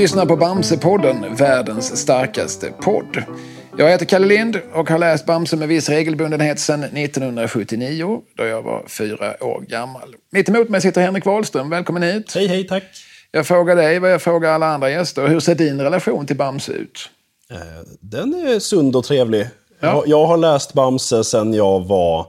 lyssnar på Bamsepodden, världens starkaste podd. Jag heter Kalle Lind och har läst Bamse med viss regelbundenhet sedan 1979 då jag var fyra år gammal. Mitt emot mig sitter Henrik Wahlström. Välkommen hit. Hej, hej, tack. Jag frågar dig vad jag frågar alla andra gäster. Hur ser din relation till Bamse ut? Eh, Den är sund och trevlig. Ja. Jag, jag har läst Bamse sedan jag var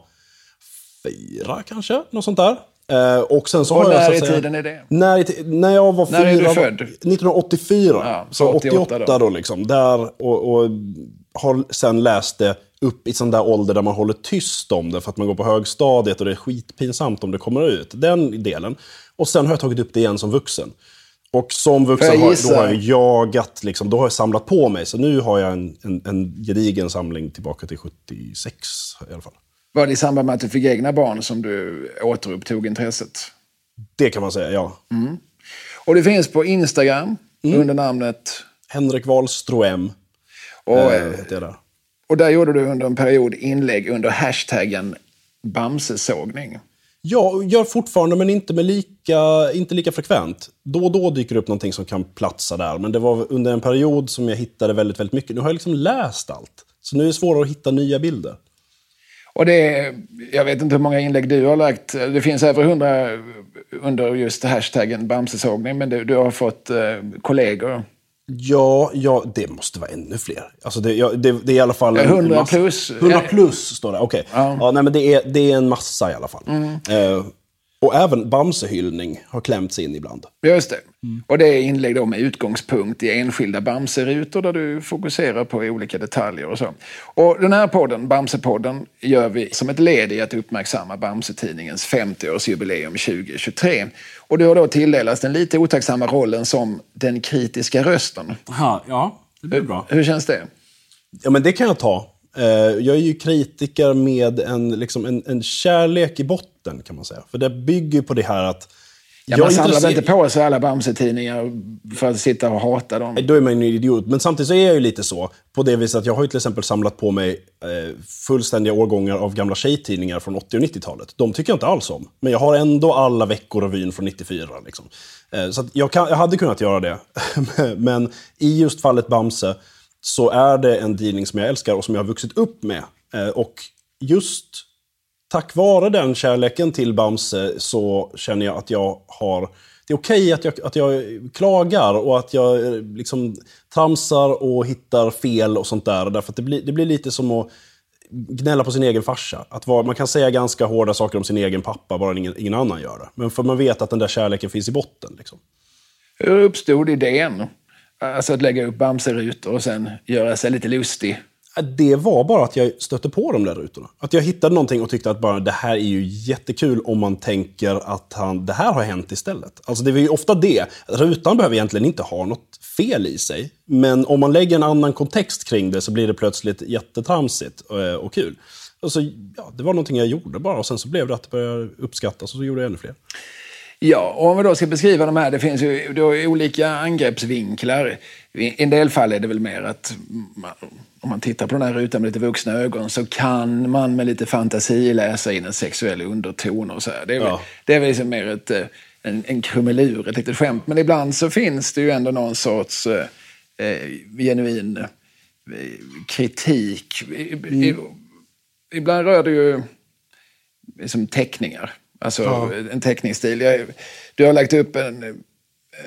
fyra kanske, något sånt där. Eh, och sen så Och har jag, när så i säga- tiden är det? När, när jag var När fyra... är du född? 1984. Ja, så så 88 88 då. liksom. Där, och, och har sen läst det upp i sån där ålder där man håller tyst om det för att man går på högstadiet och det är skitpinsamt om det kommer ut. Den delen. Och sen har jag tagit upp det igen som vuxen. Och som vuxen har, då har jag jagat, liksom, då har jag samlat på mig. Så nu har jag en, en, en gedigen samling tillbaka till 76 i alla fall. Var det i samband med att du fick egna barn som du återupptog intresset? Det kan man säga, ja. Och det finns på Instagram Mm. under namnet... Henrik Wahlström Och, eh, jag där. och där gjorde du under en period inlägg under hashtaggen Bamsesågning. Ja, gör fortfarande, men inte, med lika, inte lika frekvent. Då och då dyker det upp någonting som kan platsa där, men det var under en period som jag hittade väldigt, väldigt mycket. Nu har jag liksom läst allt, så nu är det svårare att hitta nya bilder. Och det är, jag vet inte hur många inlägg du har lagt. Det finns över hundra under just hashtaggen Bamsesågning, men du, du har fått eh, kollegor. Ja, ja, det måste vara ännu fler. Alltså det, ja, det, det är i alla fall... en 100 massa- plus. 100 plus står det, okej. Ja. nej, men det är, det är en massa i alla fall. Eh, och även Bamsehyllning har klämts in ibland. Just det. Och det är inlägg då med utgångspunkt i enskilda Bamserutor där du fokuserar på olika detaljer och så. Och den här podden, Bamsepodden, gör vi som ett led i att uppmärksamma Bamsetidningens 50-årsjubileum 2023. Och du har då tilldelats den lite otacksamma rollen som den kritiska rösten. Aha, ja, det blir bra. Hur känns det? Ja, men det kan jag ta. Eh, Jag är ju kritiker med en, liksom en, en kärlek i botten, kan man säga. För det bygger på det här att... Ja, jag man samlar inte på sig alla Bamse-tidningar för att sitta och hata dem? Då är man ju en idiot. Men samtidigt så är jag ju lite så. På det viset att jag har ju till exempel samlat på mig eh, fullständiga årgångar av gamla tjejtidningar från 80 och 90-talet. De tycker jag inte alls om. Men jag har ändå alla veckorevyn från 94. Liksom. Eh, så jag, kan, jag hade kunnat göra det. Men i just fallet Bamse så är det en tidning som jag älskar och som jag har vuxit upp med. Eh, och just tack vare den kärleken till Bamse så känner jag att jag har... Det är okej att, jag, att jag klagar och att jag eh, liksom tramsar och hittar fel och sånt där. Därför att det blir, det blir lite som att gnälla på sin egen farsa. Att vara, man kan säga ganska hårda saker om sin egen pappa, bara ingen, ingen annan gör det. Men för man vet att den där kärleken finns i botten. Liksom. Hur uppstod idén? Alltså att lägga upp Bamserutor och sen göra sig lite lustig. Äh, det var bara att jag stötte på de där rutorna. Att jag hittade någonting och tyckte att bara, det här är ju jättekul om man tänker att han, det här har hänt istället. Alltså det är ju ofta det. Rutan behöver egentligen inte ha något fel i sig. Men om man lägger en annan kontext kring det så blir det plötsligt jättetramsigt och, och kul. Alltså, ja, det var någonting jag gjorde bara och sen så blev det att det började uppskattas och så gjorde jag ännu fler. Ja, om vi då ska beskriva de här, det finns ju då olika angreppsvinklar. I en del fall är det väl mer att om man tittar på den här rutan med lite vuxna ögon så kan man med lite fantasi läsa in en sexuell underton och så här. Det är, väl, Ja. det är väl liksom mer ett, eh, en, en krumelur, ett litet skämt. Men ibland så finns det ju ändå någon sorts eh, eh, genuin eh, kritik. I, i, ibland rör det ju som teckningar. Alltså en teckningsstil. Jag, du har lagt upp en,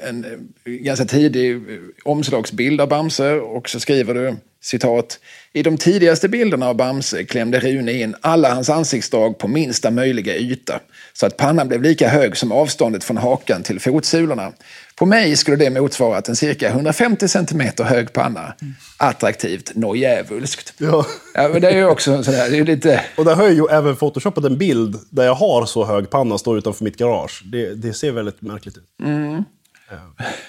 en ganska tidig omslagsbild av Bamse och så skriver du citat. I de tidigaste bilderna av Bamse klämde Rune in alla hans ansiktsdrag på minsta möjliga yta så att pannan blev lika hög som avståndet från hakan till fotsulorna. På mig skulle det motsvarat en cirka 150 centimeter hög panna. Attraktivt, nojävulskt. Ja. Ja, men det är ju också sådär, det är lite... Och där har jag ju även photoshopat en bild där jag har så hög panna står utanför mitt garage. Det, det ser väldigt märkligt ut. Ja.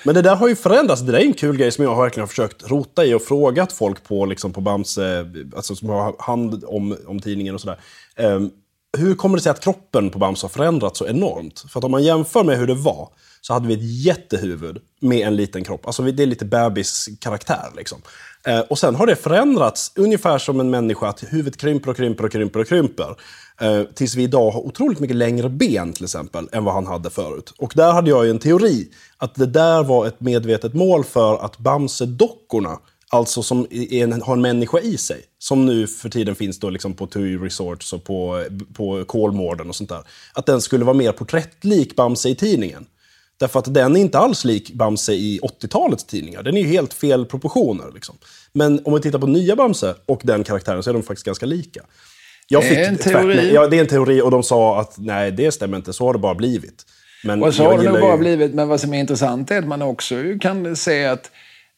Men det där har ju förändrats. Det där är en kul grej som jag verkligen har försökt rota i och frågat folk på, liksom på Bamse, eh, alltså som har hand om, om tidningen och sådär. Um, hur kommer det sig att kroppen på Bamse har förändrats så enormt? För att om man jämför med hur det var så hade vi ett jättehuvud med en liten kropp. Alltså det är lite bebiskaraktär liksom. Eh, och sen har det förändrats ungefär som en människa, att huvudet krymper och krymper och krymper och krymper. Eh, tills vi idag har otroligt mycket längre ben till exempel än vad han hade förut. Och där hade jag ju en teori att det där var ett medvetet mål för att Bamse-dockorna, alltså som en, har en människa i sig, som nu för tiden finns då liksom på TUI Resorts och på, på Kolmården och sånt där, att den skulle vara mer porträttlik Bamse i tidningen. Därför att den är inte alls lik Bamse i 80-talets tidningar. Den är ju helt fel proportioner. Liksom. Men om vi tittar på nya Bamse och den karaktären så är de faktiskt ganska lika. Jag fick det är en teori. Ja, det är en teori och de sa att nej, det stämmer inte. Så har det bara blivit. Men och så har det nog bara ju... blivit. Men vad som är intressant är att man också kan se att,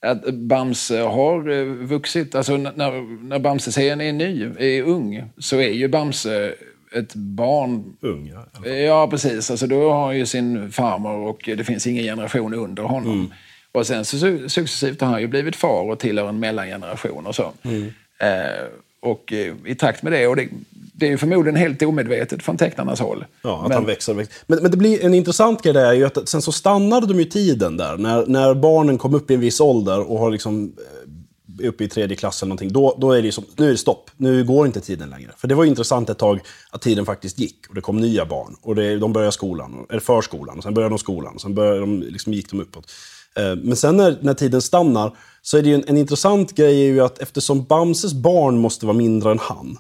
att Bamse har eh, vuxit. Alltså när, när Bamse-serien är ny, är ung, så är ju Bamse ett barn. Ung, ja. Ja, precis. Alltså, då har han ju sin farmor och det finns ingen generation under honom. Mm. Och sen så successivt har han ju blivit far och tillhör en mellangeneration och så. Mm. Eh, och eh, i takt med det, och det, det är förmodligen helt omedvetet från tecknarnas håll. Ja, att men, han växer och växer. Men, men det blir en intressant grej där är ju att sen så stannade de ju tiden där. När, när barnen kom upp i en viss ålder och har liksom eh, uppe i tredje klass eller någonting, då, då är det som, nu är det stopp. Nu går inte tiden längre. För det var intressant ett tag att tiden faktiskt gick och det kom nya barn. Och det, de började skolan, eller förskolan, och sen började de skolan, och sen började de, liksom, gick de uppåt. Eh, men sen när, när tiden stannar så är det en, en, intressant grej är ju att eftersom Bamses barn måste vara mindre än han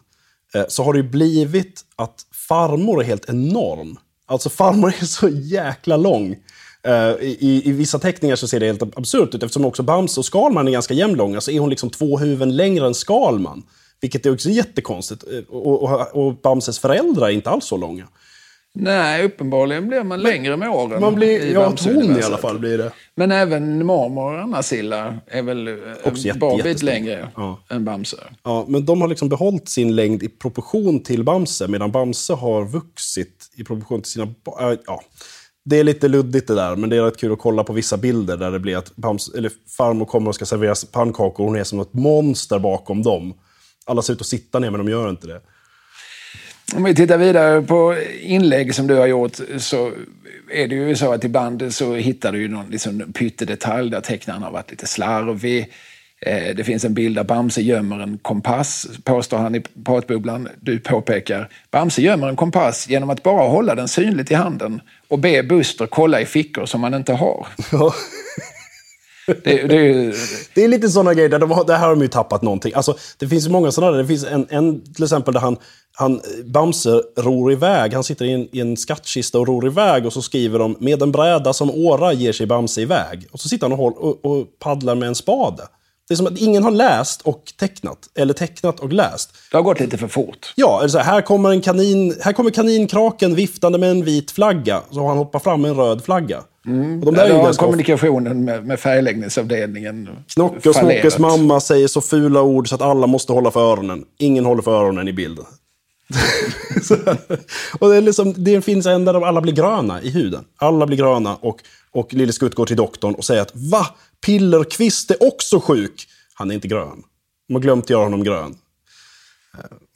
eh, så har det ju blivit att farmor är helt enorm. Alltså farmor är så jäkla lång. Eh, I, I, vissa teckningar så ser det helt absurt ut eftersom också Bamse och Skalman är ganska jämnlånga så är hon liksom två huvuden längre än Skalman. Vilket är också jättekonstigt. Och, och, och Bamses föräldrar är inte alls så långa. Nej, uppenbarligen blir man längre med åren. Man blir, ja, hon i alla fall blir det. Men även mormor och Anna-Silla är väl Också en bra bit längre ja. än Bamse. Ja, men de har liksom behållit sin längd i proportion till Bamse, medan Bamse har vuxit i proportion till sina äh, ja. Det är lite luddigt det där, men det är rätt kul att kolla på vissa bilder där det blir att Bamse, eller farmor kommer och ska servera pannkakor och hon är som ett monster bakom dem. Alla ser ut att sitta ner, men de gör inte det. Om vi tittar vidare på inlägg som du har gjort så är det ju så att ibland så hittar du ju någon liksom pyttedetalj där tecknaren har varit lite slarvig. Eh, det finns en bild där Bamse gömmer en kompass, påstår han i pratbubblan. Du påpekar, Bamse gömmer en kompass genom att bara hålla den synligt i handen och be Buster kolla i fickor som han inte har. Det, det, det, är lite sådana grejer, där de har, där har de ju tappat någonting. Alltså, det finns många sådana. Det finns en, en till exempel där han, han, Bamse ror iväg. Han sitter i en, i en skattkista och ror iväg och så skriver de med en bräda som åra ger sig Bamse iväg. Och så sitter han och, håll, och, och paddlar med en spade. Det är som att ingen har läst och tecknat, eller tecknat och läst. Det har gått lite för fort. Ja, alltså här, kommer en kanin, här kommer kaninkraken viftande med en vit flagga. Så han hoppat fram med en röd flagga. Mm. de där ja, kommunikationen med, med färgläggningsavdelningen Snocke och Snockes mamma säger så fula ord så att alla måste hålla för öronen. Ingen håller för öronen i bilden. och det, är liksom, det finns en där alla blir gröna i huden. Alla blir gröna och, och Lille Skutt går till doktorn och säger att Va? Pillerkvist är också sjuk! Han är inte grön. De har glömt göra honom grön.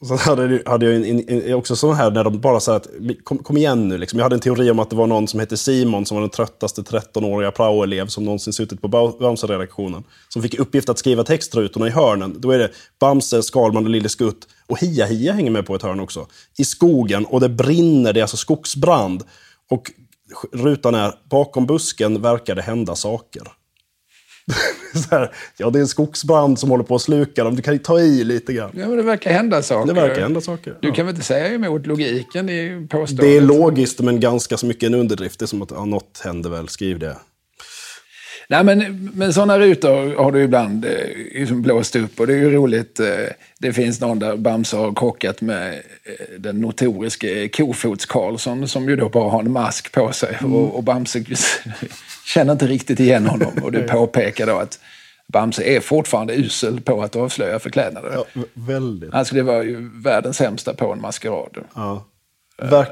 Och så hade, hade jag en, en, också sån här när de bara sa att kom, kom igen nu. Liksom. Jag hade en teori om att det var någon som hette Simon som var den tröttaste 13-åriga praoelev som någonsin suttit på Bamse-redaktionen. Som fick uppgift att skriva textrutorna i hörnen. Då är det Bamse, Skalman och Lille Skutt. Och Hia Hia hänger med på ett hörn också. I skogen och det brinner, det är alltså skogsbrand. Och rutan är bakom busken verkar det hända saker. här, ja, det är en skogsbrand som håller på att sluka dem. Du kan ju ta i lite grann. Ja, men det verkar hända saker. Det verkar hända saker. Du kan väl inte säga emot logiken i påståendet? Det är logiskt, men ganska så mycket en underdrift. Det är som att ja, något händer väl, skriv det. Nej, men, men sådana rutor har du ibland eh, liksom blåst upp och det är ju roligt. Eh, det finns någon där Bamse har krockat med eh, den notoriske Kofots-Karlsson som ju då bara har en mask på sig. Mm. Och, och Bamse känner inte riktigt igen honom. Och du påpekar då att Bamse är fortfarande usel på att avslöja förklädnader. Ja, väldigt. Han skulle vara ju världens sämsta på en maskerad. Ja.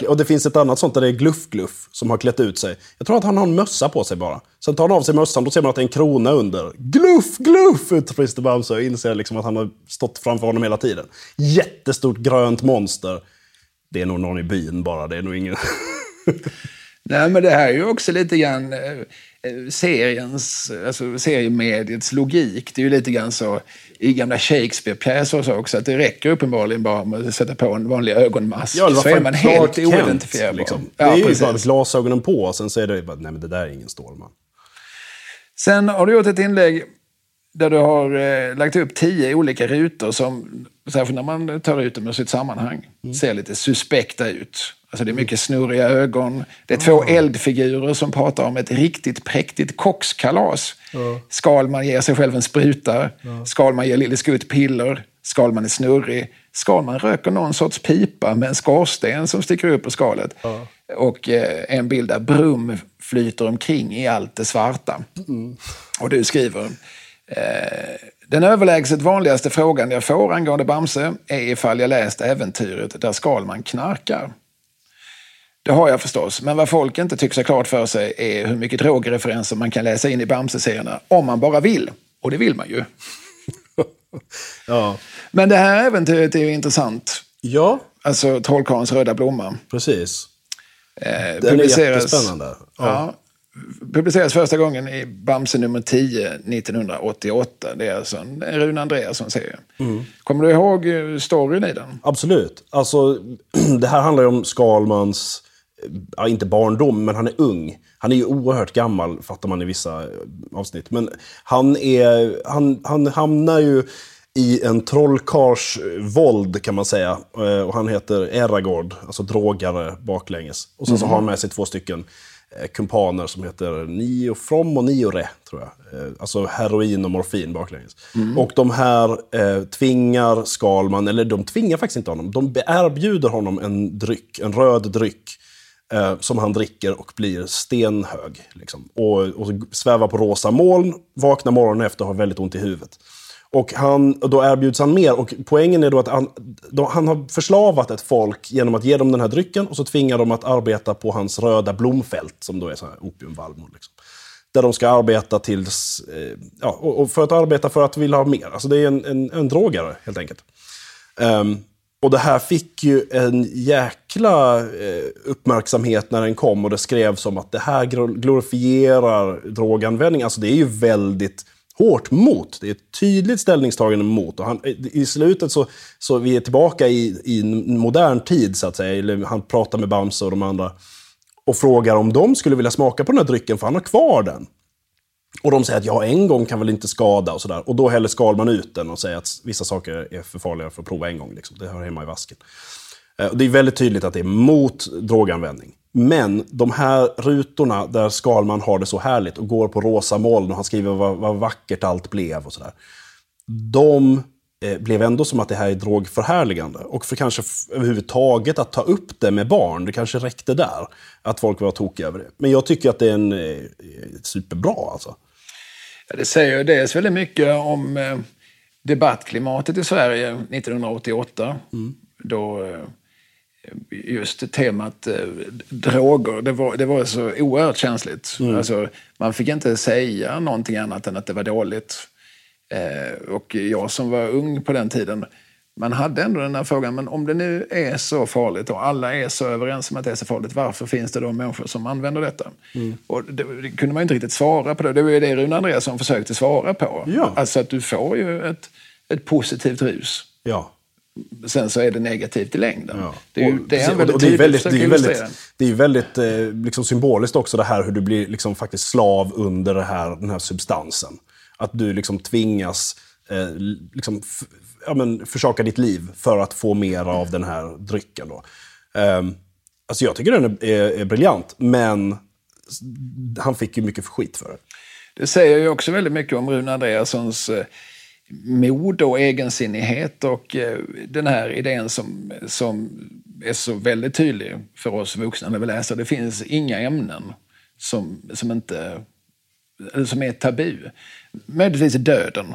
Och det finns ett annat sånt där det är Gluff Gluff som har klätt ut sig. Jag tror att han har en mössa på sig bara. Sen tar han av sig mössan, då ser man att det är en krona under. Gluff Gluff! utbrister Bamse och inser liksom att han har stått framför honom hela tiden. Jättestort grönt monster. Det är nog någon i byn bara, det är nog ingen... Nej, men det här är ju också lite grann eh, seriens, alltså seriemediets logik. Det är ju lite grann så i gamla Shakespeare-pjäser så också, att det räcker uppenbarligen bara med att sätta på en vanlig ögonmask. Ja, så är man helt oidentifierbar. Liksom. Det är ju bara glasögonen på och sen så är det bara, nej men det där är ingen Stålman. Sen har du gjort ett inlägg där du har eh, lagt upp tio olika rutor som, särskilt när man tar ut dem ur sitt sammanhang, mm. ser lite suspekta ut. Alltså det är mycket snurriga ögon. Det är två oh. eldfigurer som pratar om ett riktigt präktigt kockskalas. Oh. Skalman ger sig själv en spruta. Skalman ger Lille Skutt piller. Skalman är snurrig. Skalman röker någon sorts pipa med en skorsten som sticker upp ur skalet. Och eh, en bild där Brum flyter omkring i allt det svarta. Mm. Och du skriver den överlägset vanligaste frågan jag får angående Bamse är ifall jag läst äventyret där Skalman knarkar. Det har jag förstås, men vad folk inte tycks ha klart för sig är hur mycket drogreferenser man kan läsa in i Bamse-serierna om man bara vill. Och det vill man ju. ja. Men det här äventyret är ju intressant. Ja. Alltså Trollkarlens röda blomma. Precis. Eh, Den är jättespännande. Ja. ja. Publiceras första gången i Bamse nummer 10 1988. Det är alltså en Rune Andreasson-serie. Mm. Kommer du ihåg eh, storyn i den? Absolut. Alltså, det här handlar ju om Skalmans ja, inte barndom, men han är ung. Han är ju oerhört gammal, fattar man i vissa eh, avsnitt. Men han, är, han, han hamnar ju i en trollkars våld kan man säga. Eh, och han heter Eragord, alltså drogare baklänges. Och sen mm. så har han med sig två stycken eh, kumpaner som heter Nio From och Nio Re, tror jag. Alltså heroin och morfin baklänges. Mm. Och de här eh, tvingar Skalman, eller de tvingar faktiskt inte honom, de erbjuder honom en dryck, en röd dryck eh, som han dricker och blir stenhög. Liksom. Och, och svävar på rosa moln, vaknar morgonen efter och har väldigt ont i huvudet. Och han, då erbjuds han mer. Och poängen är då att han, då, han har förslavat ett folk genom att ge dem den här drycken och så tvingar de att arbeta på hans röda blomfält, som då är så här opiumvallmor. Liksom. Där de ska arbeta tills... Eh, ja, och, och, för att arbeta för att vilja ha mer. Alltså det är en, en, en drogare, helt enkelt. Um, och det här fick ju en jäkla eh, uppmärksamhet när den kom och det skrevs om att det här glorifierar droganvändning. Alltså det är ju väldigt hårt mot. Det är ett tydligt ställningstagande mot. Och han, I slutet så, så vi är tillbaka i, i modern tid, så att säga. Eller han pratar med Bamse och de andra och frågar om de skulle vilja smaka på den här drycken, för han har kvar den. Och de säger att ja, en gång kan väl inte skada och sådär. Och då häller Skalman ut den och säger att vissa saker är för farliga för att prova en gång. Liksom. Det hör hemma i vasken. Eh, det är väldigt tydligt att det är mot droganvändning. Men de här rutorna där Skalman har det så härligt och går på rosa moln och han skriver vad, vad vackert allt blev och sådär. De eh, blev ändå som att det här är drogförhärligande. Och för kanske överhuvudtaget att ta upp det med barn, det kanske räckte där. Att folk var tokiga över det. Men jag tycker att det är en eh, superbra alltså. Ja, det säger dels väldigt mycket om eh, debattklimatet i Sverige 1988. Mm. Då eh, just temat eh, droger, det var, det var så oerhört känsligt. Mm. Alltså, man fick inte säga någonting annat än att det var dåligt. Eh, och jag som var ung på den tiden, man hade ändå den här frågan, men om det nu är så farligt och alla är så överens om att det är så farligt, varför finns det då människor som använder detta? Mm. Och det, det, kunde man inte riktigt svara på. Det, det var ju det Rune Andreasson försökte svara på. Ja. Alltså att du får ju ett, ett positivt rus. Ja. Sen så är det negativt i längden. Ja. Det, är, det är väldigt det är väldigt, det är väldigt, det är väldigt eh, liksom symboliskt också det här hur du blir liksom faktiskt slav under här, den här substansen. Att du liksom tvingas eh, liksom, ja, men, försaka ditt liv för att få mer av den här drycken. Då. Eh, alltså jag tycker den är, är, är briljant, men han fick ju mycket för skit för det. Det säger ju också väldigt mycket om Rune Andreassons eh, mod och egensinnighet och eh, den här idén som, som är så väldigt tydlig för oss vuxna när vi läser. Det finns inga ämnen som, som, inte, som är tabu. Möjligtvis döden.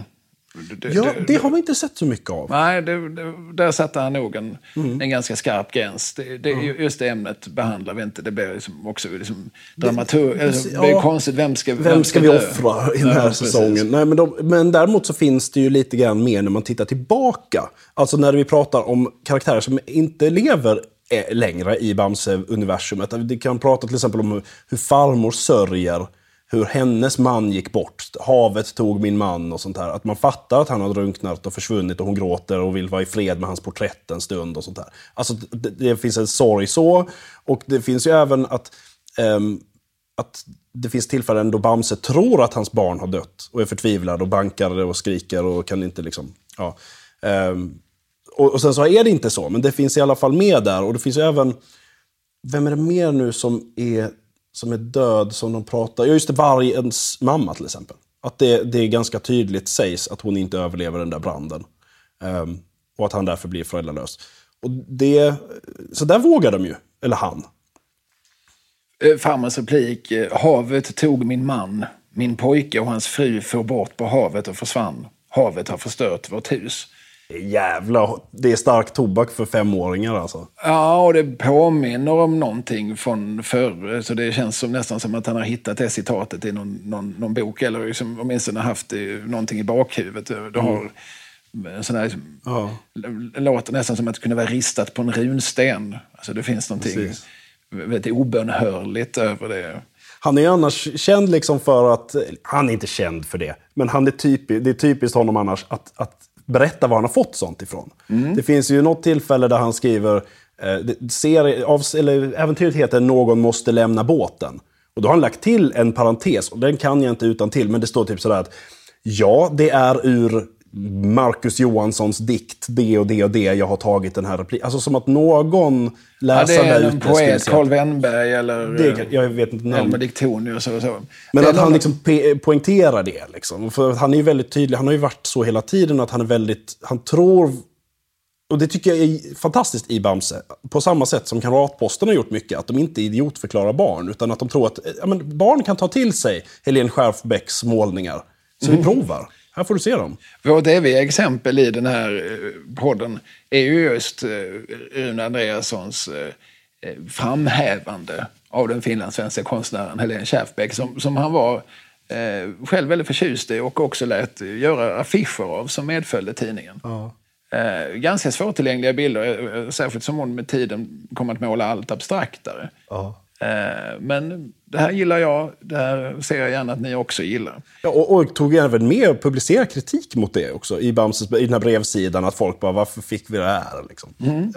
Ja, det har vi inte sett så mycket av. Nej, det, det, där satte han nog en, mm. en ganska skarp gräns. Det, det, mm. Just det ämnet behandlar vi inte. Det blir liksom också liksom dramatur... Det, alltså, det blir ja, konstigt. Vem ska, vem, vem ska, vi offra i den här ja, säsongen? Nej, men, de, men däremot så finns det ju lite grann mer när man tittar tillbaka. Alltså när vi pratar om karaktärer som inte lever eh, längre i Bamse-universumet. Det kan prata till exempel om hur farmor sörjer hur hennes man gick bort. Havet tog min man och sånt där. Att man fattar att han har drunknat och försvunnit och hon gråter och vill vara i fred med hans porträtt en stund och sånt där. Alltså det, det finns en sorg så. Och det finns ju även att, um, att det finns tillfällen då Bamse tror att hans barn har dött och är förtvivlad och bankar och skriker och kan inte liksom... Ja. Um, och, och, sen så är det inte så, men det finns i alla fall med där. Och det finns ju även... Vem är det mer nu som är som är död som de pratar... Ja, just det, vargens mamma till exempel. Att det, det är ganska tydligt sägs att hon inte överlever den där branden. Um, och att han därför blir föräldralös. Och det, så där vågar de ju, eller han. Farmens farmors replik, eh, havet tog min man, min pojke och hans fru for bort på havet och försvann. Havet har förstört vårt hus. Jävla, det är stark tobak för femåringar alltså. Ja, och det påminner om någonting från förr. Så det känns som, nästan som att han har hittat det citatet i någon, någon, någon bok. Eller liksom, åtminstone haft det, någonting i bakhuvudet. Det mm. har en sån här, liksom, ja. låter nästan som att det kunde vara ristat på en runsten. Alltså det finns någonting Precis. väldigt obönhörligt över det. Han är annars känd liksom för att, han är inte känd för det, men han är typisk, det är typiskt honom annars att, att berätta var han har fått sånt ifrån. Mm. Det finns ju något tillfälle där han skriver, eh, serie, av, eller äventyret heter Någon måste lämna båten. Och då har han lagt till en parentes, och den kan jag inte utan till men det står typ sådär att Ja, det är ur Marcus Johanssons dikt, det och det och det, jag har tagit den här repliken. Alltså som att någon läsare ja, det är en poet, Carl Wennberg eller det, jag vet inte Elmer Diktonius eller så. Men att han liksom poängterar det. Liksom. För han är ju väldigt tydlig, han har ju varit så hela tiden att han är väldigt, han tror och det tycker jag är fantastiskt i Bamse. På samma sätt som Kamratposten har gjort mycket. Att de inte idiotförklarar barn. Utan att de tror att ja, barn kan ta till sig Helene Skärfbäcks målningar. Så mm. vi provar. Här får du se dem. Vårt eviga exempel i den här eh, podden är ju just eh, Rune Andreassons eh, framhävande av den finlandssvenska konstnären Helene Schäfbeck som, som han var eh, själv väldigt förtjust i och också lät göra affischer av som medföljde tidningen. Ja. Eh, ganska svårtillgängliga bilder, särskilt som hon med tiden kom att måla allt abstraktare. Ja. Eh, men det här gillar jag, det här ser jag gärna att ni också gillar. Ja, och, och tog även med och publicerade kritik mot det också i, Bamses, i den här brevsidan. Att folk bara, varför fick vi det här? Liksom. Mm.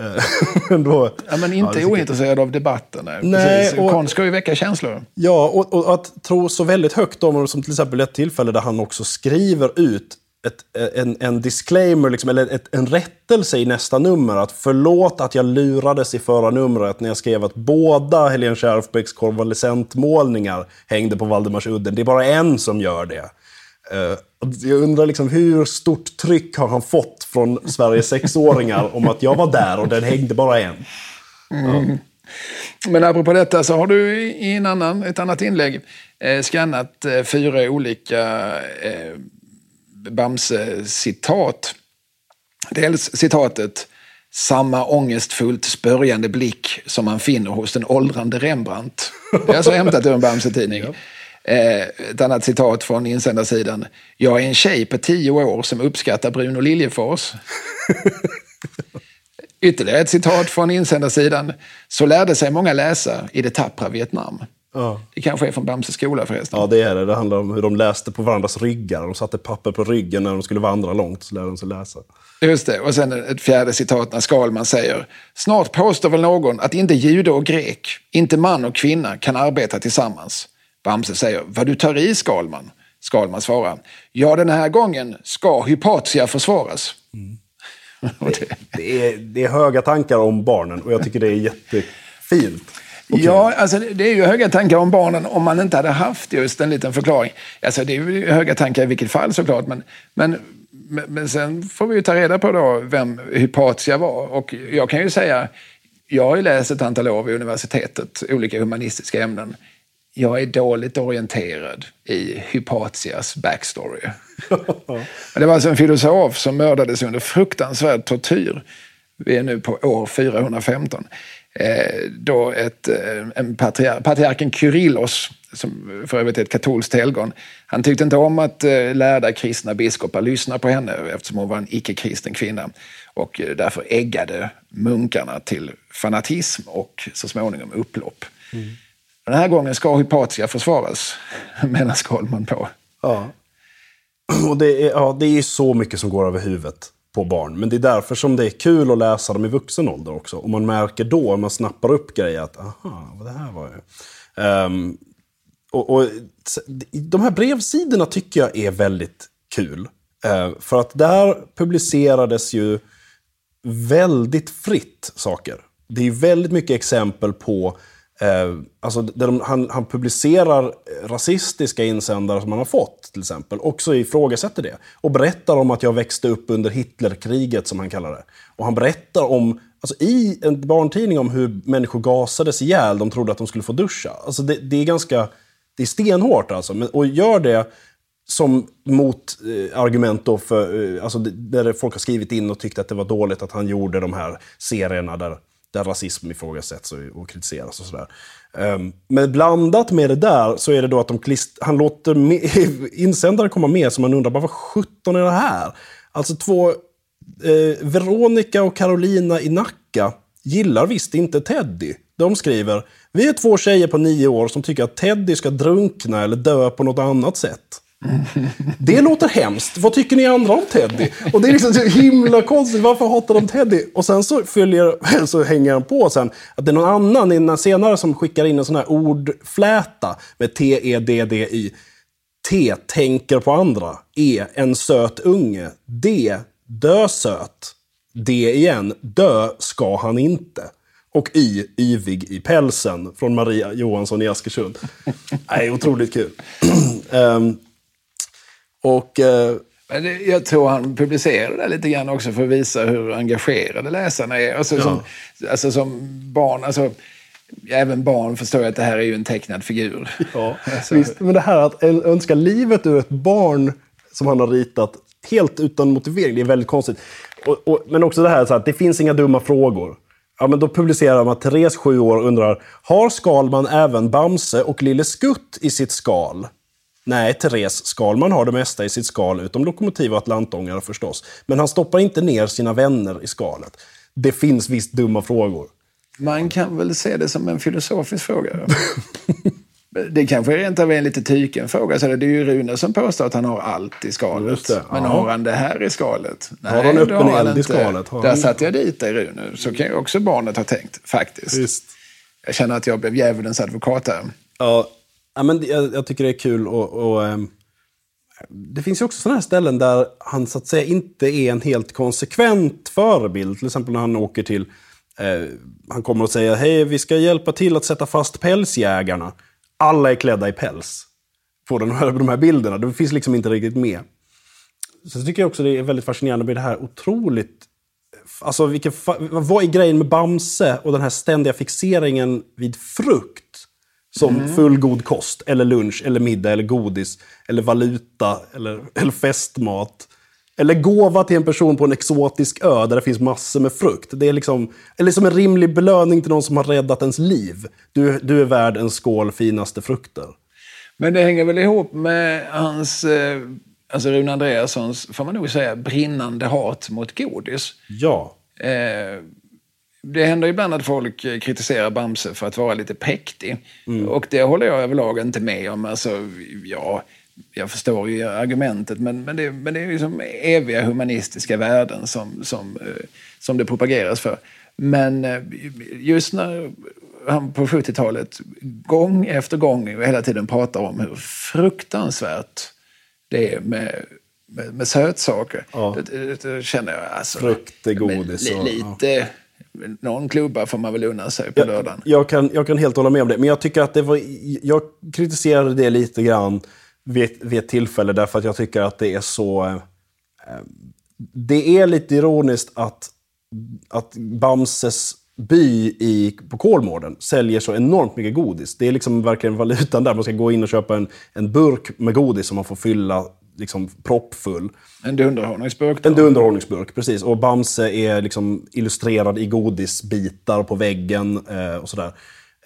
Eh, då, ja, men inte ja, ointresserad av debatten. Nej, nej och, Konst ska ju väcka känslor. Ja, och, och, att tro så väldigt högt om som till exempel ett tillfälle där han också skriver ut ett, en, en disclaimer, liksom, eller ett, en rättelse i nästa nummer. Att förlåt att jag lurades i förra numret när jag skrev att båda Helene Schärfbäcks konvalescentmålningar hängde på Valdemarsudden. Det är bara en som gör det. Uh, jag undrar liksom, hur stort tryck har han fått från Sveriges sexåringar om att jag var där och den hängde bara en? Mm. Men apropå detta så har du i en annan, ett annat inlägg eh, skannat eh, fyra olika eh, Bamse-citat. Dels citatet samma ångestfullt spörjande blick som man finner hos den åldrande Rembrandt. Det är alltså hämtat ur en Bamse-tidning. Ja. Eh, ett annat citat från insändarsidan. Jag är en tjej på tio år som uppskattar Bruno Liljefors. Ytterligare ett citat från insändarsidan. Så lärde sig många läsa i det tappra Vietnam. Ja. Det kanske är från Bamses skola förresten. Ja, det är det. Det handlar om hur de läste på varandras ryggar. De satte papper på ryggen när de skulle vandra långt, så lärde de sig läsa. Just det. Och sen ett fjärde citat när Skalman säger Snart påstår väl någon att inte jude och grek, inte man och kvinna kan arbeta tillsammans. Bamse säger Vad du tar i Skalman? Skalman svarar Ja, den här gången ska Hypatia försvaras. Mm. det, det, är, det är höga tankar om barnen och jag tycker det är jättefint. Okay. Ja, alltså det är ju höga tankar om barnen om man inte hade haft just en liten förklaring. Alltså det är ju höga tankar i vilket fall såklart, men, men, men sen får vi ju ta reda på då vem Hypatia var. Och jag kan ju säga, jag har ju läst ett antal år vid universitetet, olika humanistiska ämnen. Jag är dåligt orienterad i Hypatias backstory. det var alltså en filosof som mördades under fruktansvärd tortyr. Vi är nu på år 415 eh, då ett, eh, en patriar patriarken Kyrillos som för övrigt är ett katolskt helgon. Han tyckte inte om att eh, lärda kristna biskopar lyssnade på henne eftersom hon var en icke-kristen kvinna. Och eh, därför äggade munkarna till fanatism och så småningom upplopp. Mm. Den här gången ska Hypatia försvaras, menar Skalman på. Ja. Och det är, ja, det är så mycket som går över huvudet på barn. Men det är därför som det är kul att läsa dem i vuxen ålder också. Och man märker då, om man snappar upp grejer, att aha, vad det här var ju. Um, och, och, de här brevsidorna tycker jag är väldigt kul. Uh, för att där publicerades ju väldigt fritt saker. Det är väldigt mycket exempel på Eh, alltså de, han, han, publicerar rasistiska insändare som han har fått, till exempel. Också ifrågasätter det. Och berättar om att jag växte upp under Hitlerkriget, som han kallar det. Och han berättar om, alltså i en barntidning om hur människor gasades ihjäl. De trodde att de skulle få duscha. Alltså det, det är ganska, det är stenhårt alltså. Men, och gör det som motargument eh, då för, eh, alltså där folk har skrivit in och tyckt att det var dåligt att han gjorde de här serierna där där rasism ifrågasätts och, kritiseras och sådär. Ehm, men blandat med det där så är det då att de klist, han låter insändare komma med som man undrar, bara vad sjutton är det här? Alltså två, eh, Veronica och Carolina i Nacka gillar visst inte Teddy. De skriver, vi är två tjejer på nio år som tycker att Teddy ska drunkna eller dö på något annat sätt. Det låter hemskt. Vad tycker ni andra om Teddy? Och det är liksom så himla konstigt. Varför hatar de Teddy? Och sen så, följer, så hänger han på sen att det är någon annan innan senare som skickar in en sån här ordfläta med T-E-D-D-Y. T. Tänker på andra. E. En söt unge. D. Dö söt. D igen. Dö ska han inte. Och Y. Yvig i pälsen. Från Maria Johansson i Askersund. Nej, otroligt kul. um, Och, eh, men jag tror han publicerade det lite grann också för att visa hur engagerade läsarna är. Alltså, ja. som, alltså som barn, alltså, även barn förstår ju att det här är ju en tecknad figur. Ja, alltså. visst. Men det här att önska livet ur ett barn som han har ritat helt utan motivering, det är väldigt konstigt. Och, och, men också det här så att det finns inga dumma frågor. Ja, men då publicerar man att Therese, sju år, undrar Har Skalman även Bamse och Lille Skutt i sitt skal? Nej, Therese Skalman har det mesta i sitt skal, utom lokomotiv och atlantångare förstås. Men han stoppar inte ner sina vänner i skalet. Det finns visst dumma frågor. Man kan väl se det som en filosofisk fråga. det kanske rent av är en lite tyken fråga. Så det är ju Rune som påstår att han har allt i skalet. Men har han det här i skalet? Nej, har han öppen eld i skalet? Har Där han... satte jag dit dig Rune. Så kan ju också barnet ha tänkt, faktiskt. Visst. Jag känner att jag blev djävulens advokat här. Ja, Ja, men jag, jag tycker det är kul och, och um, det finns ju också sådana här ställen där han så att säga inte är en helt konsekvent förebild. Till exempel när han åker till... Eh, han kommer och säger hej, vi ska hjälpa till att sätta fast pälsjägarna. Alla är klädda i päls. På den här, de här bilderna. Det finns liksom inte riktigt med. Sen tycker jag också det är väldigt fascinerande med det här otroligt... Alltså vilken, vad är grejen med Bamse och den här ständiga fixeringen vid frukt? Som mm. fullgod kost, eller lunch, eller middag, eller godis, eller valuta, eller, eller festmat. Eller gåva till en person på en exotisk ö där det finns massor med frukt. Det är liksom, eller som en rimlig belöning till någon som har räddat ens liv. Du, du är värd en skål finaste frukter. Men det hänger väl ihop med hans, eh, alltså Rune Andreassons, får man nog säga, brinnande hat mot godis. Ja. Eh, det händer ibland att folk kritiserar Bamse för att vara lite präktig. Mm. Och det håller jag överlag inte med om. Alltså, ja, jag förstår ju argumentet, men, men, det, men det är liksom eviga humanistiska värden som, som, eh, som det propageras för. Men eh, just när han på 70-talet gång efter gång hela tiden pratar om hur fruktansvärt det är med, med, med sötsaker. Ja. Det, det, det, känner jag alltså... Frukt godis. Och, lite... Ja någon klubba får man väl unna sig på lördagen. Jag kan, jag kan helt hålla med om det. Men jag tycker att det var... Jag kritiserade det lite grann vid, vid ett tillfälle därför att jag tycker att det är så... Eh, det är lite ironiskt att, att Bamses by i, på Kolmården säljer så enormt mycket godis. Det är liksom verkligen valutan där. Man ska gå in och köpa en, en burk med godis som man får fylla liksom proppfull. En dunderhonungsburk? En dunderhonungsburk, precis. Och Bamse är liksom illustrerad i godisbitar på väggen eh, och sådär.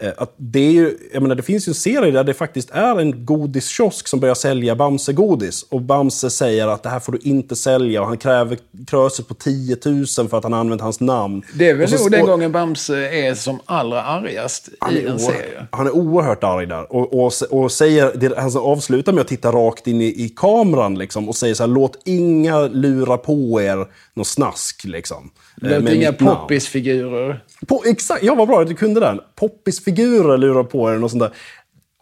Eh, att det, är ju, jag menar, det finns ju en serie där det faktiskt är en godiskiosk som börjar sälja Bamse-godis. Och Bamse säger att det här får du inte sälja och han kräver kröset på 10 000 för att han använt hans namn. Det är väl så, nog den gången Bamse är som allra argast i en serie. Han är oerhört arg där. Och, och, och säger, han avslutar med att titta rakt in i, i kameran liksom, och säger så här, låt inga lura på er något snask. Liksom, låt inga poppisfigurer. På, exakt, ja vad bra att du kunde den. Poppisfigurer lurar på er och sånt där.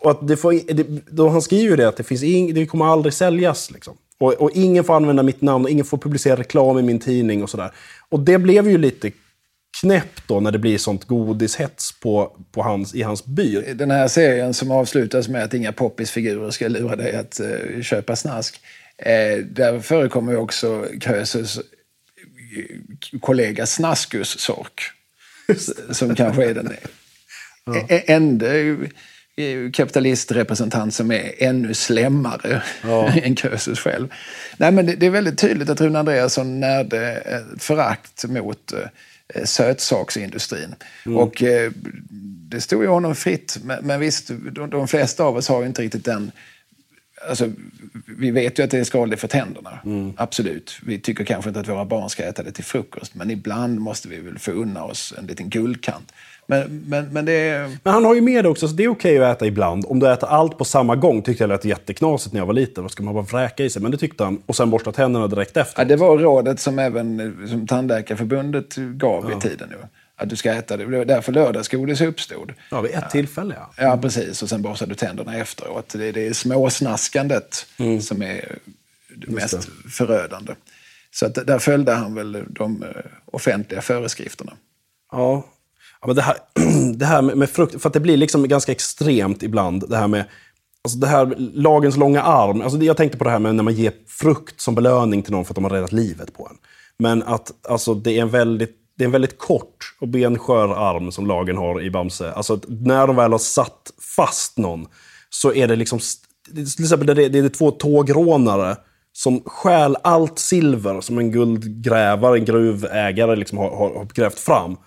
Och att det får, det, då han skriver ju det att det, finns ing, det kommer aldrig säljas. Liksom. Och, och, ingen får använda mitt namn och ingen får publicera reklam i min tidning och sådär. Och det blev ju lite knäppt då när det blir sånt godishets på, på hans, i hans by. Den här serien som avslutas med att inga poppisfigurer ska lura dig att uh, köpa snask. Eh, där förekommer ju också Krösus eh, kollega Snaskus Sork. som kanske är den ja. enda kapitalistrepresentant som är ännu slemmare ja. än Krösus själv. Nej, men det, är väldigt tydligt att Rune Andreasson närde ett förakt mot eh, sötsaksindustrin. Mm. Och eh, det stod ju honom fritt. Men, visst, de, flesta av oss har inte riktigt den Alltså, vi vet ju att det är skadligt för tänderna. Mm. Absolut. Vi tycker kanske inte att våra barn ska äta det till frukost. Men ibland måste vi väl få unna oss en liten guldkant. Men, men, men, det men han har ju med det också, så det är okej att äta ibland. Om du äter allt på samma gång tyckte jag lät jätteknasigt när jag var liten. Då ska man bara vräka i sig. Men det tyckte han. Och sen borsta tänderna direkt efter. Ja, det var rådet som även som Tandläkarförbundet gav ja. i tiden. Nu att du ska äta det. Det var därför lördagsgodis uppstod. Ja, vid ett ja. tillfälle ja. Ja, precis. Och sen borstar du tänderna efteråt. Det, det är småsnaskandet mm. som är det mest det. förödande. Så att där följde han väl de eh, offentliga föreskrifterna. Ja, ja men det här, det här med, med frukt, för att det blir liksom ganska extremt ibland. Det här med Alltså det här, lagens långa arm. Alltså jag tänkte på det här med när man ger frukt som belöning till någon för att de har räddat livet på en. Men att alltså, det är en väldigt det är en väldigt kort och benskör arm som lagen har i Bamse. Alltså när de väl har satt fast någon så är det liksom... Till exempel det är, det är två tågrånare som stjäl allt silver som en guldgrävare, en gruvägare liksom har, har, har grävt fram.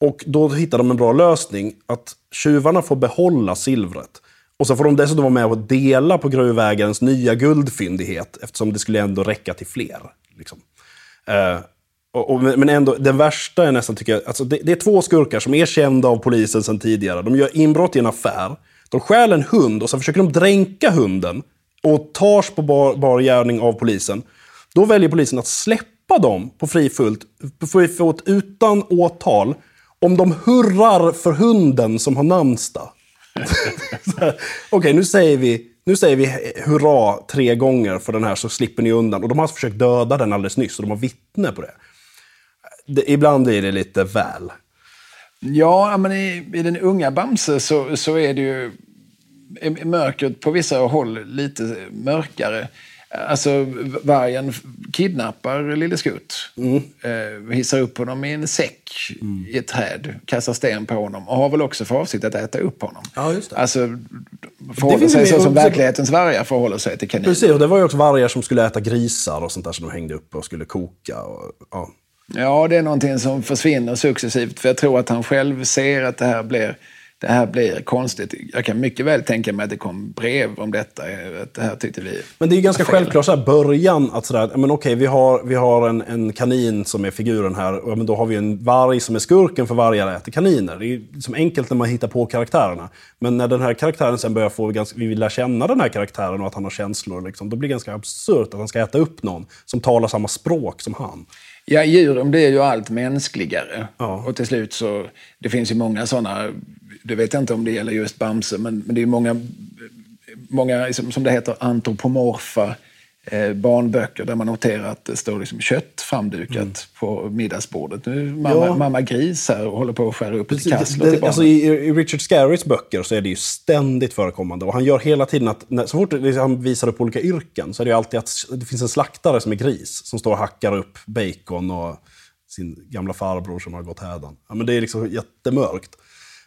Och då hittar de en bra lösning. Att tjuvarna får behålla silvret. Och så får de dessutom vara med och dela på gruvägarens nya guldfyndighet. Eftersom det skulle ändå räcka till fler. Liksom. Eh, och, och, men ändå, den värsta är nästan, tycker jag, alltså det, det, är två skurkar som är kända av polisen sedan tidigare. De gör inbrott i en affär. De stjäl en hund och så försöker de dränka hunden. Och tas på bar, bar gärning av polisen. Då väljer polisen att släppa dem på fri fot utan åtal. Om de hurrar för hunden som har namnsdag. Okej, okay, nu säger vi nu säger vi hurra tre gånger för den här så slipper ni undan. Och de har alltså försökt döda den alldeles nyss och de har vittne på det det, ibland är det lite väl. Ja, men i, i den unga Bamse så, så är det ju mörkret på vissa håll lite mörkare. Alltså vargen kidnappar Lille Skutt. Mm. Eh, hissar upp honom i en säck mm. i ett träd. Kastar sten på honom. Och har väl också för avsikt att äta upp honom. Ja, just det. Alltså förhåller sig så som verklighetens vargar förhåller sig till kaniner. Precis, och det var ju också vargar som skulle äta grisar och sånt där som de hängde upp och skulle koka. Och, ja. Ja, det är någonting som försvinner successivt. För jag tror att han själv ser att det här blir, det här blir konstigt. Jag kan mycket väl tänka mig att det kom brev om detta. Att det här tyckte vi Men det är ju ganska självklart så här, början att sådär, men okej, vi har, vi har en, en kanin som är figuren här. Och, men då har vi en varg som är skurken för vargar äter kaniner. Det är liksom enkelt när man hittar på karaktärerna. Men när den här karaktären sen börjar få, ganska, vi vill lära känna den här karaktären och att han har känslor. Liksom, då blir det ganska absurt att han ska äta upp någon som talar samma språk som han. Ja, djuren blir ju allt mänskligare. Ja. Och till slut så, det finns ju många sådana, det vet jag inte om det gäller just Bamse, men, men det är många, många som det heter, antropomorfa barnböcker där man noterar att det står liksom kött framdukat mm. på middagsbordet. Nu är mamma, ja. mamma gris här och håller på att skära upp Precis, ett kassler till alltså i, I Richard Scarrys böcker så är det ju ständigt förekommande. Och han gör hela tiden att, när, så fort han visar upp olika yrken så är det alltid att det finns en slaktare som är gris som står och hackar upp bacon och sin gamla farbror som har gått hädan. Ja, men det är liksom jättemörkt.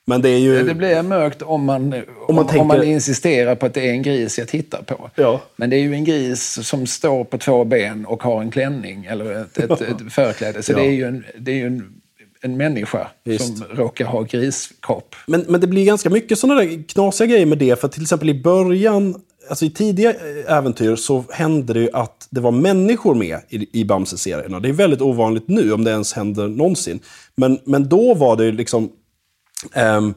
Men det är ju... Det blir mörkt om man, om, man, tänker... om man insisterar på att det är en gris jag tittar på. Ja. Men det är ju en gris som står på två ben och har en klänning eller ett, ett, ett förkläde. Så ja. det är ju, en, det är ju en, en människa Visst. som råkar ha griskropp. Men, men det blir ganska mycket sådana där knasiga grejer med det. För till exempel i början, alltså i tidiga äventyr så hände det ju att det var människor med i, i Bamse-serierna. Det är väldigt ovanligt nu, om det ens händer någonsin. Men, men då var det ju liksom... Ehm,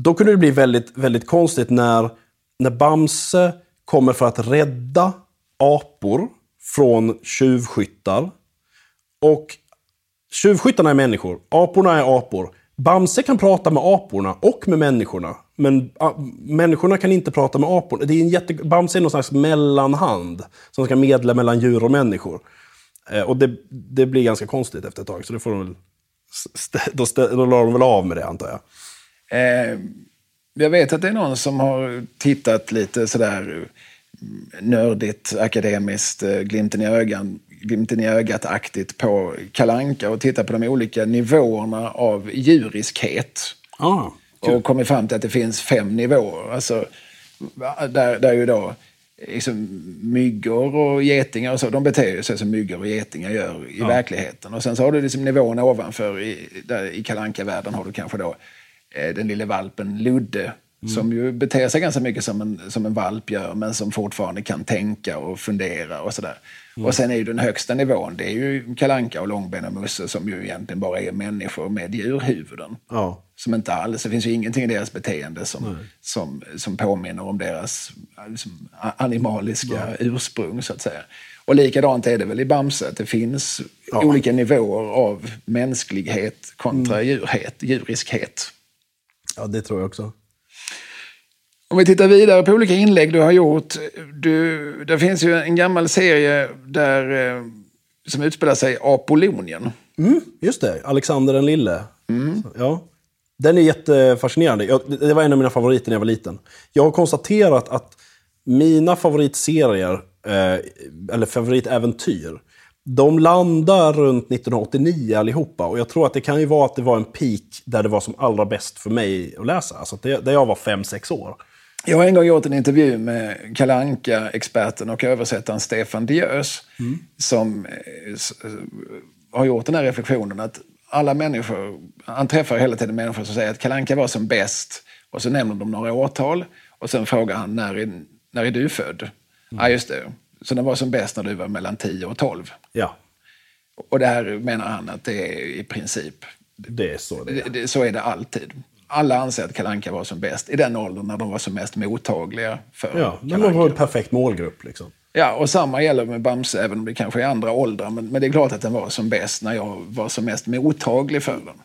då kunde det bli väldigt, väldigt konstigt när, när Bamse kommer för att rädda apor från tjuvskyttar. Och Tjuvskyttarna är människor, aporna är apor. Bamse kan prata med aporna och med människorna. Men a, människorna kan inte prata med aporna. Det är en jätte, Bamse är någon slags mellanhand som ska medla mellan djur och människor. Eh, och det, det blir ganska konstigt efter ett tag, så det får de väl, då, st- då la de väl av med det antar jag. Eh, jag vet att det är någon som har tittat lite sådär mm, nördigt, akademiskt, eh, glimten i ögat, glimten i ögat-aktigt på Kalanka och tittat på de olika nivåerna av djuriskhet. Ah, Och kommit fram till att det finns fem nivåer. Alltså, där, där ju då liksom, myggor och getingar och så, de beter sig som myggor och getingar gör i verkligheten. Och sen så har du liksom nivåerna ovanför. I, där, i kalanka världen har du kanske då eh, den lille valpen Ludde. Som ju beter sig ganska mycket som en, som en valp gör, men som fortfarande kan tänka och fundera och sådär. Och sen är ju den högsta nivån, det är ju kalanka och långben och musse som ju egentligen bara är människor med djurhuvuden. Ja. Som inte alls, det finns ju ingenting i deras beteende som, som, som påminner om deras liksom, animaliska ursprung så att säga. Och likadant är det väl i Bamse, att det finns olika nivåer av mänsklighet kontra djurhet, djuriskhet. ja, det tror jag också. Om vi tittar vidare på olika inlägg du har gjort. Du, det finns ju en gammal serie där, eh, som utspelar sig i Apolonien. Mm, just det, Alexander den lille. Så, Ja. Den är jättefascinerande. Jag, det var en av mina favoriter när jag var liten. Jag har konstaterat att mina favoritserier, eh, eller favoritäventyr, de landar runt 1989 allihopa. Och jag tror att det kan ju vara att det var en peak där det var som allra bäst för mig att läsa. Alltså det, där jag var 5-6 år. Jag har en gång gjort en intervju med kalanka experten och översättaren Stefan Diös som eh, eh, har gjort den här reflektionen att alla människor, han träffar hela tiden människor som säger att kalanka var som bäst och så nämner de några årtal och sen frågar han när är, när är du född? Ja, just det. Så den var som bäst när du var mellan 10 och 12. Ja, Och det här menar han att det är i princip, det är så det är. det, det, så är det alltid. Alla anser att kalanka var som bäst i den åldern när de var som mest mottagliga för Ja, de var en perfekt målgrupp. Liksom. Ja, och samma gäller med Bamse, även om det kanske är andra åldrar. Men, men det är klart att den var som bäst när jag var som mest mottaglig för den.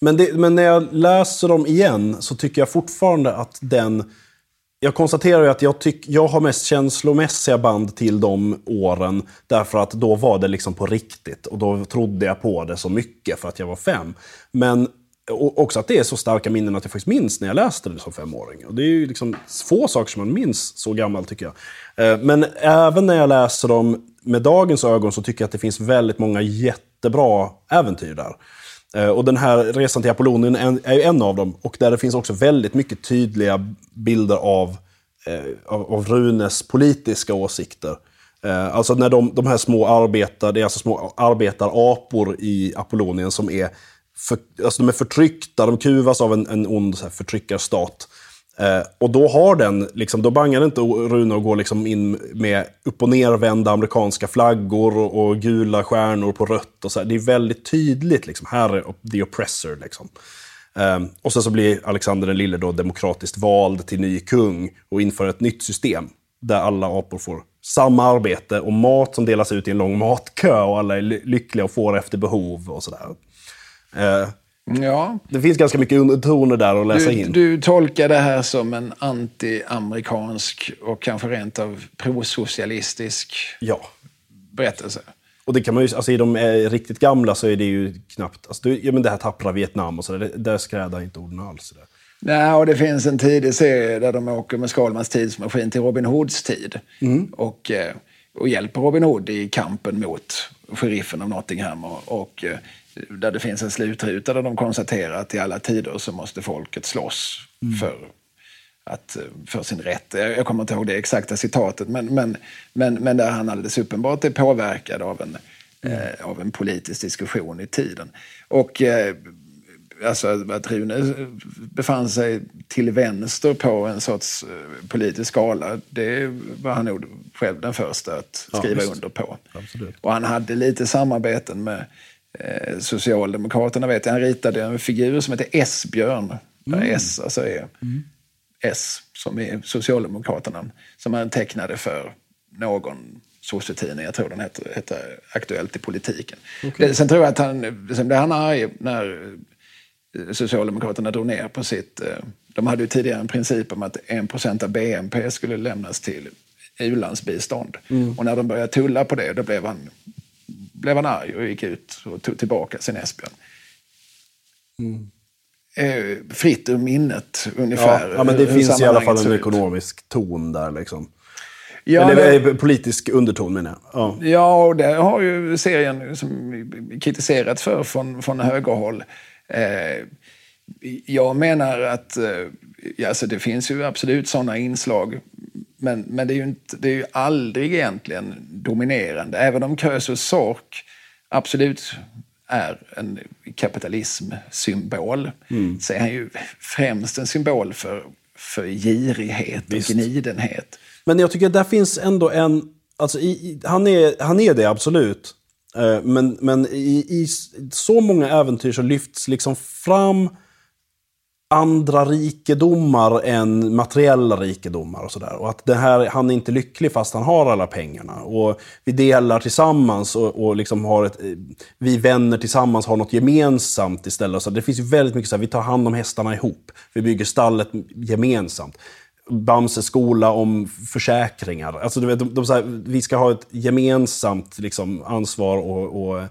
Men, det, men när jag läser dem igen så tycker jag fortfarande att den... Jag konstaterar ju att jag, tyck, jag har mest känslomässiga band till de åren. Därför att då var det liksom på riktigt. Och då trodde jag på det så mycket för att jag var fem. Men och också att det är så starka minnen att jag faktiskt minns när jag läste det som femåring. Och det är ju liksom få saker som man minns så gammal tycker jag. Eh, men även när jag läser dem med dagens ögon så tycker jag att det finns väldigt många jättebra äventyr där. Eh, och den här resan till Apollonien är ju en av dem. Och där det finns också väldigt mycket tydliga bilder av, eh, av, av Runes politiska åsikter. Alltså när de, de här små arbetar, det är alltså små arbetarapor i Apollonien som är, för, alltså de är förtryckta, de kuvas av en, en ond så här, förtryckarstat. Eh, och då har den, liksom, då bangar inte Rune och går liksom in med upp och nervända amerikanska flaggor och, och gula stjärnor på rött. Och så här. Det är väldigt tydligt, liksom, här är the oppressor. Liksom. Eh, och sen så blir Alexander den lille då demokratiskt vald till ny kung och inför ett nytt system. Där alla apor får samma arbete och mat som delas ut i en lång matkö och alla är lyckliga och får efter behov och sådär. Eh, Ja, det finns ganska mycket undertoner där att läsa du, in. du tolkar det här som en anti-amerikansk och kanske rent av prosocialistisk Ja. berättelse. Och det kan man ju, alltså i de eh, riktigt gamla så är det ju knappt, alltså det, ja, men det här tappra Vietnam och sådär, det, där skrädar inte orden alls. Där. Nej, och det finns en tidig serie där de åker med Skalmans tidsmaskin till Robin Hoods tid. Och, eh, och hjälper Robin Hood i kampen mot sheriffen av Nottingham. Och, och där det finns en slutruta där de konstaterar att i alla tider så måste folket slåss för, att, eh, för sin rätt. Jag, jag kommer inte ihåg det exakta citatet, men, men, men, men där han alldeles uppenbart är påverkad av en, eh, av en politisk diskussion i tiden. Och eh, alltså att Rune befann sig till vänster på en sorts eh, politisk skala, det var han nog själv den första att skriva ja, under på. Absolut. Och han hade lite samarbeten med eh, Socialdemokraterna. Vet jag. Han ritade en figur som heter S-björn. Mm. S alltså är mm. S, som är Socialdemokraterna, som han tecknade för någon sossetidning, jag tror den hette, hette Aktuellt i politiken. Okay. Sen tror jag att han, sen blev han arg när Socialdemokraterna drog ner på sitt... Eh, de hade ju tidigare en princip om att 1% av BNP skulle lämnas till u-landsbistånd. Mm. Och när de började tulla på det, då blev han, blev han arg och gick ut och tog tillbaka sin Esbjörn. Mm. Eh, fritt ur minnet, ungefär. Ja, ja men det finns i alla fall en ekonomisk ton där. Liksom. Ja, Eller det, politisk underton menar jag. Ja. ja, och det har ju serien som kritiserats för från, från högerhåll. Eh, jag menar att eh, alltså det finns ju absolut sådana inslag. Men, men det, är ju inte, det är ju aldrig egentligen dominerande. Även om Krösus Sork absolut är en kapitalismsymbol mm. så är han ju främst en symbol för, för girighet Visst. och gnidenhet. Men jag tycker att där finns ändå en... Alltså i, han, är, han är det absolut. Eh, men, men i, i, så många äventyr så lyfts liksom fram andra rikedomar än materiella rikedomar och sådär. Och att det här, han är inte lycklig fast han har alla pengarna. Och vi delar tillsammans och, och liksom har ett, vi vänner tillsammans har något gemensamt istället. Så det finns ju väldigt mycket så här, vi tar hand om hästarna ihop. Vi bygger stallet gemensamt. Bamses skola om försäkringar. Alltså, du vet, de, de, här, vi ska ha ett gemensamt liksom, ansvar och, och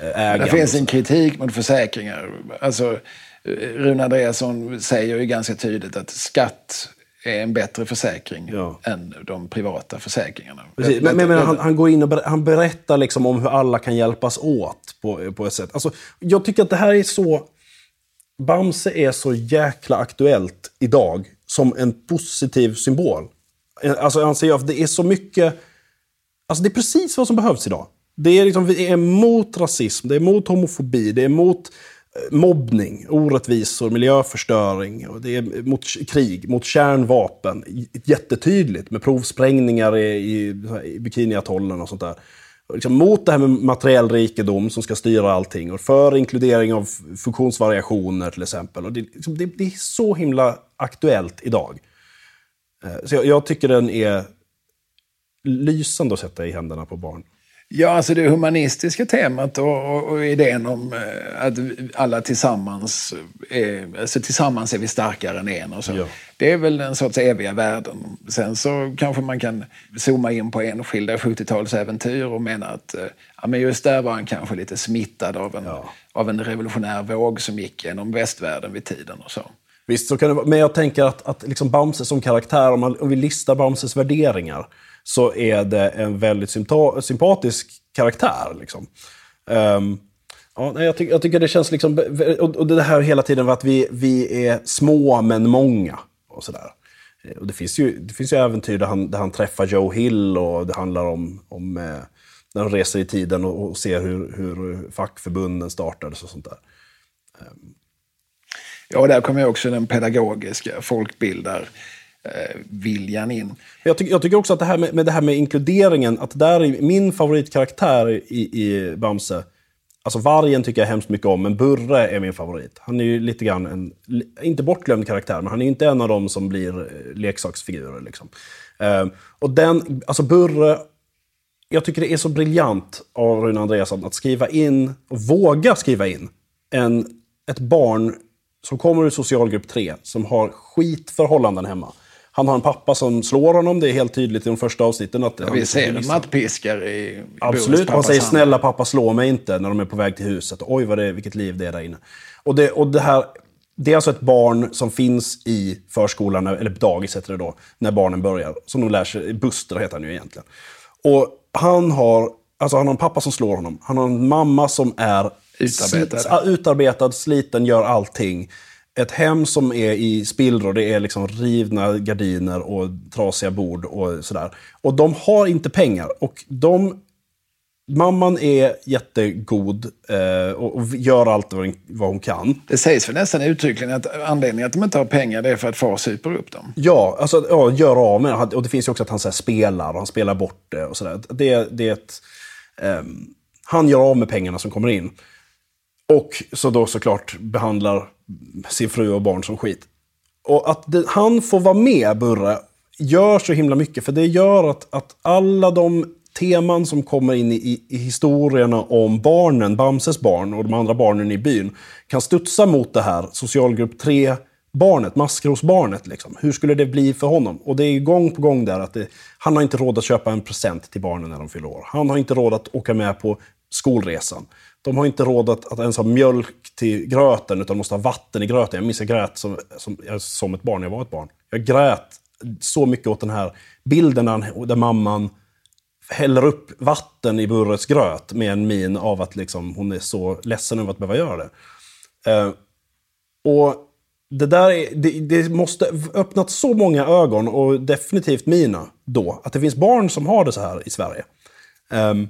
ägande. Det finns en kritik mot försäkringar. Alltså, Rune Andreasson säger ju ganska tydligt att skatt är en bättre försäkring ja. än de privata försäkringarna. Precis. Men, men, men han, han, går in och ber, han berättar liksom om hur alla kan hjälpas åt på, på ett sätt. Alltså, jag tycker att det här är så... Bamse är så jäkla aktuellt idag som en positiv symbol. Alltså jag anser att det är så mycket... Alltså det är precis vad som behövs idag. Det är, liksom, vi är emot rasism, det är emot homofobi, det är emot eh, mobbning, orättvisor, miljöförstöring, och det är mot krig, mot kärnvapen. Jättetydligt med provsprängningar i, i, i Bikiniatollen och sånt där. Liksom mot det här med materiell rikedom som ska styra allting och för inkludering av funktionsvariationer till exempel. Och det, liksom, det, det är så himla aktuellt idag. Eh, så jag, jag, tycker den är lysande att sätta i händerna på barn. Ja, alltså det humanistiska temat och, och, och, idén om eh, att alla tillsammans är, alltså tillsammans är vi starkare än en och så. Ja. Det är väl en sorts eviga värden. Sen så kanske man kan zooma in på enskilda 70-talsäventyr och mena att eh, ja, men just där var han kanske lite smittad av en, ja. av en revolutionär våg som gick genom västvärlden vid tiden och så. Visst, så kan det vara. Men jag tänker att, att liksom Bamse som karaktär, om, man, om vi listar Bamses värderingar, så är det en väldigt sympatisk karaktär. Liksom. Um, ja, jag, ty jag, tycker det känns liksom... Och, det här hela tiden med att vi, vi är små men många. Och sådär. Eh, och det, finns ju, det finns ju äventyr där han, där han träffar Joe Hill och det handlar om, om eh, när han reser i tiden och, och ser hur, hur fackförbunden startades och sånt där. Um, Ja, där kommer också den pedagogiska folkbildar Eh, viljan in. Jag, tycker, jag tycker också att det här med, med, det här med inkluderingen, att där är min favoritkaraktär i, i Bamse. Alltså vargen tycker jag hemskt mycket om, men Burre är min favorit. Han är ju lite grann en, inte bortglömd karaktär, men han är ju inte en av dem som blir eh, leksaksfigurer. Liksom. Um, och den, alltså Burre, jag tycker det är så briljant av Rune Andreasson att skriva in, och våga skriva in, en, ett barn som kommer ur socialgrupp 3, som har skitförhållanden hemma. Han har en pappa som slår honom, det är helt tydligt i de första avsnitten. Att ja, vi ser en mattpiskar i, Absolut, han säger snälla pappa slå mig inte när de är på väg till huset. Oj, vad det, vilket liv det är där inne. Och det, och det här... Det är alltså ett barn som finns i förskolan, eller dagis heter det då, när barnen börjar. Som de lär sig, Buster heter han ju egentligen. Och han har, alltså han har en pappa som slår honom. Han har en mamma som är Utarbetad. utarbetad, sliten, gör allting. Ett hem som är i spillror, det är liksom rivna gardiner och trasiga bord och sådär. Och de har inte pengar. Och de, mamman är jättegod eh, och, och gör allt vad, vad hon kan. Det sägs för nästan uttryckligen att anledningen att de inte har pengar det är för att far super upp dem. Ja, alltså ja, gör av med det. Och det finns ju också att han så här, spelar och han spelar bort det och sådär. Det, det är ett, ehm, han gör av med pengarna som kommer in. Och så då såklart behandlar sin fru och barn som skit. Och att det, han får vara med, Burre, gör så himla mycket. För det gör att, att alla de teman som kommer in i, i, historierna om barnen, Bamses barn och de andra barnen i byn, kan studsa mot det här socialgrupp 3-barnet, maskrosbarnet. Liksom. Hur skulle det bli för honom? Och det är gång på gång där att det, han har inte råd att köpa en present till barnen när de fyller år. Han har inte råd att åka med på skolresan. De har inte råd att, att ens ha mjölk till gröten, utan måste ha vatten i gröten. Jag minns jag grät som, som, som ett barn, jag var ett barn. Jag grät så mycket åt den här bilden där, där mamman häller upp vatten i Burres gröt med en min av att liksom, hon är så ledsen över att behöva göra det. Eh, och det där är, det, det, måste öppnat så många ögon, och definitivt mina, då. Att det finns barn som har det så här i Sverige. Um,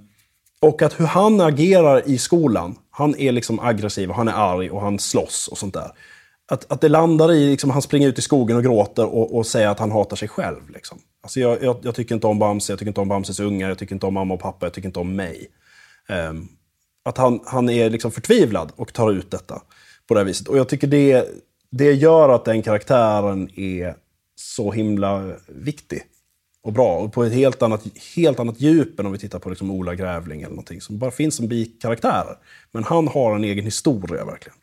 och att hur han agerar i skolan. Han är liksom aggressiv, och han är arg och han slåss och sånt där. Att, att det landar i, liksom, han springer ut i skogen och gråter och, och säger att han hatar sig själv. Liksom. Alltså jag, jag, jag, tycker inte om Bamse, jag tycker inte om Bamses ungar, jag tycker inte om mamma och pappa, jag tycker inte om mig. Um, att han, han är liksom förtvivlad och tar ut detta på det här viset. Och jag tycker det, det gör att den karaktären är så himla viktig och bra. Och på ett helt annat, helt annat djup än om vi tittar på liksom Ola Grävling eller någonting som bara finns som bikaraktär. Men han har en egen historia verkligen.